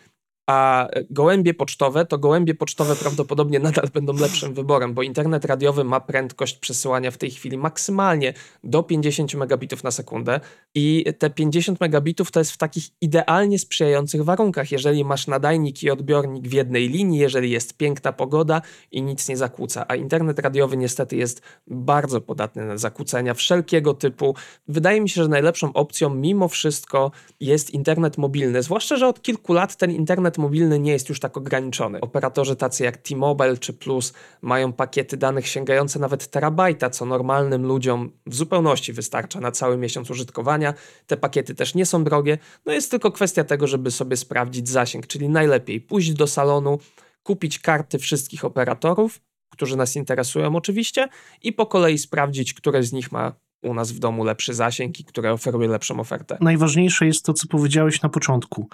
a gołębie pocztowe, to gołębie pocztowe prawdopodobnie nadal będą lepszym wyborem, bo internet radiowy ma prędkość przesyłania w tej chwili maksymalnie do 50 megabitów na sekundę i te 50 megabitów to jest w takich idealnie sprzyjających warunkach, jeżeli masz nadajnik i odbiornik w jednej linii, jeżeli jest piękna pogoda i nic nie zakłóca, a internet radiowy niestety jest bardzo podatny na zakłócenia wszelkiego typu. Wydaje mi się, że najlepszą opcją mimo wszystko jest internet mobilny, zwłaszcza, że od kilku lat ten internet mobilny nie jest już tak ograniczony. Operatorzy tacy jak T-Mobile czy Plus mają pakiety danych sięgające nawet terabajta, co normalnym ludziom w zupełności wystarcza na cały miesiąc użytkowania. Te pakiety też nie są drogie, no jest tylko kwestia tego, żeby sobie sprawdzić zasięg, czyli najlepiej pójść do salonu, kupić karty wszystkich operatorów, którzy nas interesują oczywiście i po kolei sprawdzić, które z nich ma u nas w domu lepszy zasięg i które oferuje lepszą ofertę. Najważniejsze jest to, co powiedziałeś na początku.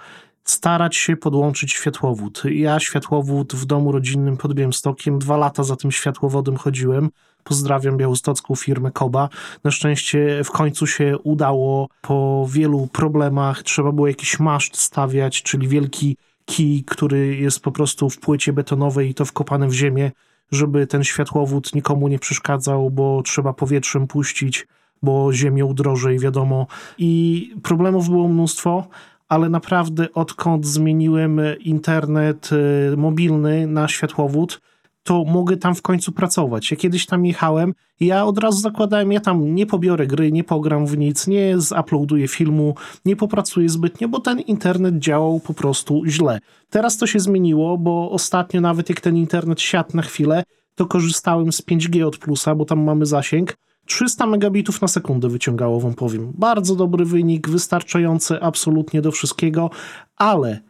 Starać się podłączyć światłowód. Ja światłowód w domu rodzinnym pod Białymstokiem, dwa lata za tym światłowodem chodziłem. Pozdrawiam białostocką firmę Koba. Na szczęście w końcu się udało po wielu problemach. Trzeba było jakiś maszt stawiać, czyli wielki kij, który jest po prostu w płycie betonowej i to wkopane w ziemię, żeby ten światłowód nikomu nie przeszkadzał, bo trzeba powietrzem puścić bo ziemią drożej, wiadomo. I problemów było mnóstwo, ale naprawdę odkąd zmieniłem internet y, mobilny na światłowód, to mogę tam w końcu pracować. Ja kiedyś tam jechałem i ja od razu zakładałem, ja tam nie pobiorę gry, nie pogram w nic, nie zuploaduję filmu, nie popracuję zbytnio, bo ten internet działał po prostu źle. Teraz to się zmieniło, bo ostatnio nawet jak ten internet siadł na chwilę, to korzystałem z 5G od plusa, bo tam mamy zasięg 300 megabitów na sekundę wyciągało, wam powiem. Bardzo dobry wynik, wystarczający absolutnie do wszystkiego, ale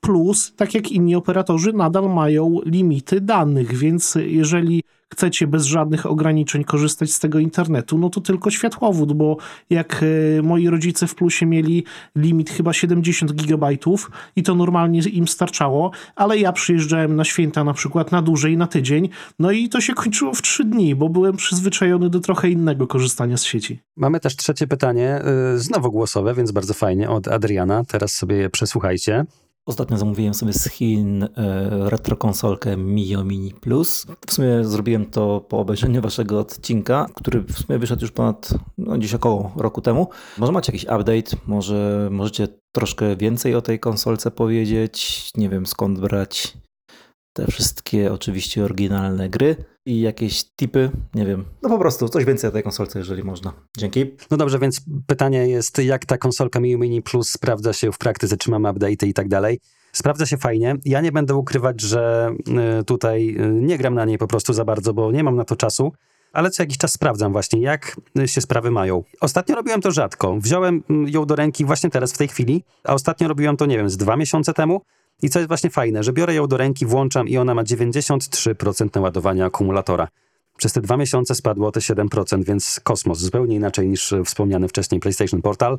plus, tak jak inni operatorzy, nadal mają limity danych, więc jeżeli chcecie bez żadnych ograniczeń korzystać z tego internetu, no to tylko światłowód, bo jak e, moi rodzice w plusie mieli limit chyba 70 gigabajtów i to normalnie im starczało, ale ja przyjeżdżałem na święta na przykład na dłużej, na tydzień, no i to się kończyło w trzy dni, bo byłem przyzwyczajony do trochę innego korzystania z sieci. Mamy też trzecie pytanie, y, znowu głosowe, więc bardzo fajnie, od Adriana. Teraz sobie je przesłuchajcie. Ostatnio zamówiłem sobie z Chin e, retrokonsolkę Mio Mini Plus. W sumie zrobiłem to po obejrzeniu waszego odcinka, który w sumie wyszedł już ponad, no gdzieś około roku temu. Może macie jakiś update, może możecie troszkę więcej o tej konsolce powiedzieć, nie wiem skąd brać te wszystkie oczywiście oryginalne gry i jakieś tipy, nie wiem. No po prostu coś więcej o tej konsolce, jeżeli można. Dzięki. No dobrze, więc pytanie jest, jak ta konsolka Mio Mini Plus sprawdza się w praktyce, czy mamy update i tak dalej. Sprawdza się fajnie. Ja nie będę ukrywać, że y, tutaj y, nie gram na niej po prostu za bardzo, bo nie mam na to czasu, ale co jakiś czas sprawdzam właśnie, jak y, się sprawy mają. Ostatnio robiłem to rzadko. Wziąłem mm, ją do ręki właśnie teraz, w tej chwili, a ostatnio robiłem to, nie wiem, z dwa miesiące temu. I co jest właśnie fajne, że biorę ją do ręki, włączam i ona ma 93% naładowania akumulatora. Przez te dwa miesiące spadło o te 7%, więc kosmos, zupełnie inaczej niż wspomniany wcześniej PlayStation Portal.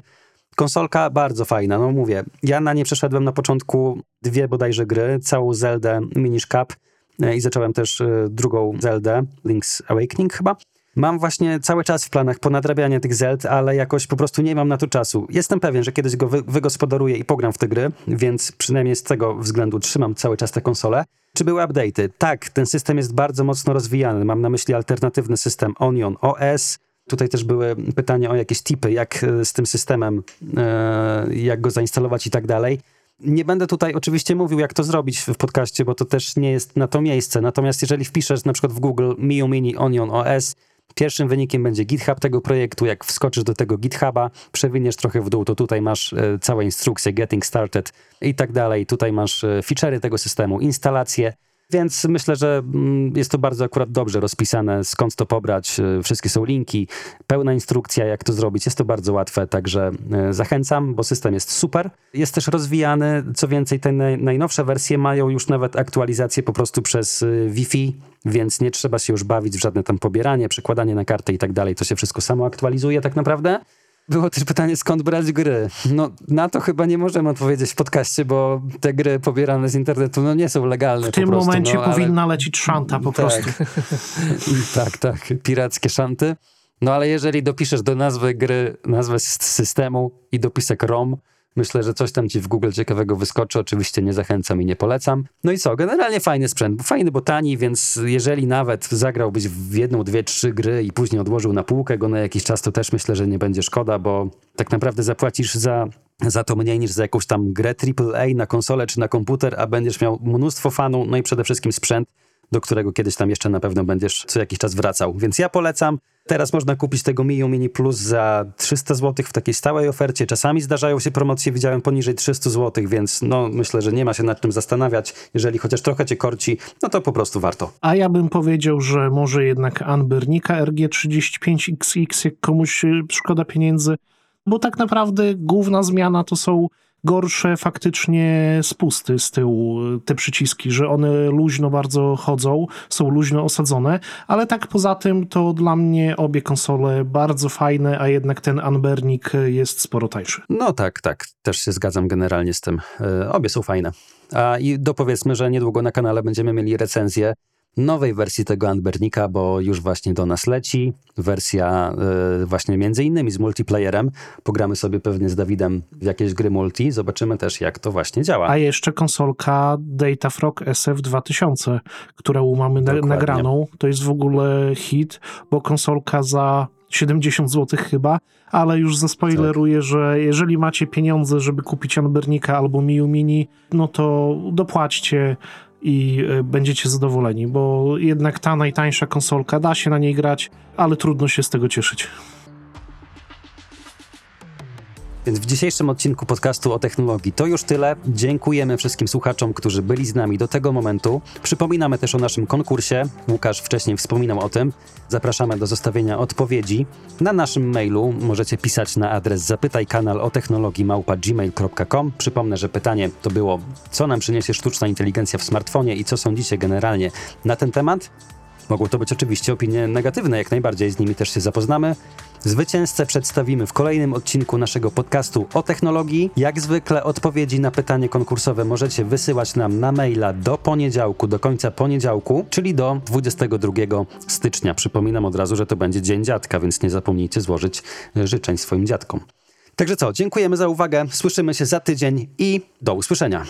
Konsolka bardzo fajna, no mówię, ja na nie przeszedłem na początku dwie bodajże gry, całą Zeldę Minish Cap e, i zacząłem też e, drugą Zeldę, Link's Awakening chyba. Mam właśnie cały czas w planach ponadrabianie tych Zeld, ale jakoś po prostu nie mam na to czasu. Jestem pewien, że kiedyś go wy wygospodaruję i pogram w te gry, więc przynajmniej z tego względu trzymam cały czas tę konsolę. Czy były update'y? Tak, ten system jest bardzo mocno rozwijany. Mam na myśli alternatywny system Onion OS. Tutaj też były pytania o jakieś tipy, jak e, z tym systemem, e, jak go zainstalować i tak dalej. Nie będę tutaj oczywiście mówił, jak to zrobić w podcaście, bo to też nie jest na to miejsce. Natomiast jeżeli wpiszesz na przykład w Google Mio Mini Onion OS, Pierwszym wynikiem będzie GitHub tego projektu. Jak wskoczysz do tego GitHuba, przewiniesz trochę w dół, to tutaj masz e, całe instrukcje, getting started i tak dalej. Tutaj masz e, feature'y tego systemu, instalacje. Więc myślę, że mm, jest to bardzo akurat dobrze rozpisane, skąd to pobrać. E, wszystkie są linki, pełna instrukcja, jak to zrobić. Jest to bardzo łatwe, także e, zachęcam, bo system jest super. Jest też rozwijany, co więcej, te najnowsze wersje mają już nawet aktualizację po prostu przez e, Wi-Fi, więc nie trzeba się już bawić w żadne tam pobieranie, przekładanie na kartę i tak dalej. To się wszystko samo aktualizuje tak naprawdę. Było też pytanie, skąd brać gry. No, na to chyba nie możemy odpowiedzieć w podcaście, bo te gry pobierane z internetu no, nie są legalne. W tym prostu, momencie no, ale... powinna lecieć szanta po tak. prostu. tak, tak, pirackie szanty. No ale jeżeli dopiszesz do nazwy gry nazwę systemu i dopisek ROM, Myślę, że coś tam ci w Google ciekawego wyskoczy. Oczywiście nie zachęcam i nie polecam. No i co? Generalnie fajny sprzęt. Fajny, bo tani, więc jeżeli nawet zagrałbyś w jedną, dwie, trzy gry i później odłożył na półkę go na jakiś czas, to też myślę, że nie będzie szkoda, bo tak naprawdę zapłacisz za za to mniej niż za jakąś tam grę AAA na konsolę czy na komputer, a będziesz miał mnóstwo fanów, no i przede wszystkim sprzęt, do którego kiedyś tam jeszcze na pewno będziesz co jakiś czas wracał. Więc ja polecam. Teraz można kupić tego Miu Mini Plus za 300 zł w takiej stałej ofercie. Czasami zdarzają się promocje, widziałem poniżej 300 zł, więc no myślę, że nie ma się nad czym zastanawiać. Jeżeli chociaż trochę cię korci, no to po prostu warto. A ja bym powiedział, że może jednak Anbernika RG35XX, jak komuś szkoda pieniędzy, bo tak naprawdę główna zmiana to są gorsze faktycznie spusty z tyłu, te przyciski, że one luźno bardzo chodzą, są luźno osadzone, ale tak poza tym to dla mnie obie konsole bardzo fajne, a jednak ten Anbernik jest sporo tańszy. No tak, tak, też się zgadzam generalnie z tym. E, obie są fajne. A i dopowiedzmy, że niedługo na kanale będziemy mieli recenzję nowej wersji tego Anbernika, bo już właśnie do nas leci. Wersja y, właśnie między innymi z multiplayerem. Pogramy sobie pewnie z Dawidem w jakieś gry multi. Zobaczymy też, jak to właśnie działa. A jeszcze konsolka Datafrog SF2000, którą mamy na, nagraną. To jest w ogóle hit, bo konsolka za 70 zł chyba, ale już zaspoileruję, tak. że jeżeli macie pieniądze, żeby kupić Anbernika albo Miu Mini, no to dopłaćcie i e, będziecie zadowoleni, bo jednak ta najtańsza konsolka da się na niej grać, ale trudno się z tego cieszyć. Więc w dzisiejszym odcinku podcastu o technologii to już tyle. Dziękujemy wszystkim słuchaczom, którzy byli z nami do tego momentu. Przypominamy też o naszym konkursie. Łukasz wcześniej wspominał o tym. Zapraszamy do zostawienia odpowiedzi. Na naszym mailu możecie pisać na adres zapytaj. Przypomnę, że pytanie to było, co nam przyniesie sztuczna inteligencja w smartfonie i co sądzicie generalnie na ten temat. Mogło to być oczywiście opinie negatywne, jak najbardziej z nimi też się zapoznamy. Zwycięzcę przedstawimy w kolejnym odcinku naszego podcastu o technologii. Jak zwykle odpowiedzi na pytanie konkursowe możecie wysyłać nam na maila do poniedziałku, do końca poniedziałku, czyli do 22 stycznia. Przypominam od razu, że to będzie Dzień Dziadka, więc nie zapomnijcie złożyć życzeń swoim dziadkom. Także co, dziękujemy za uwagę, słyszymy się za tydzień i do usłyszenia.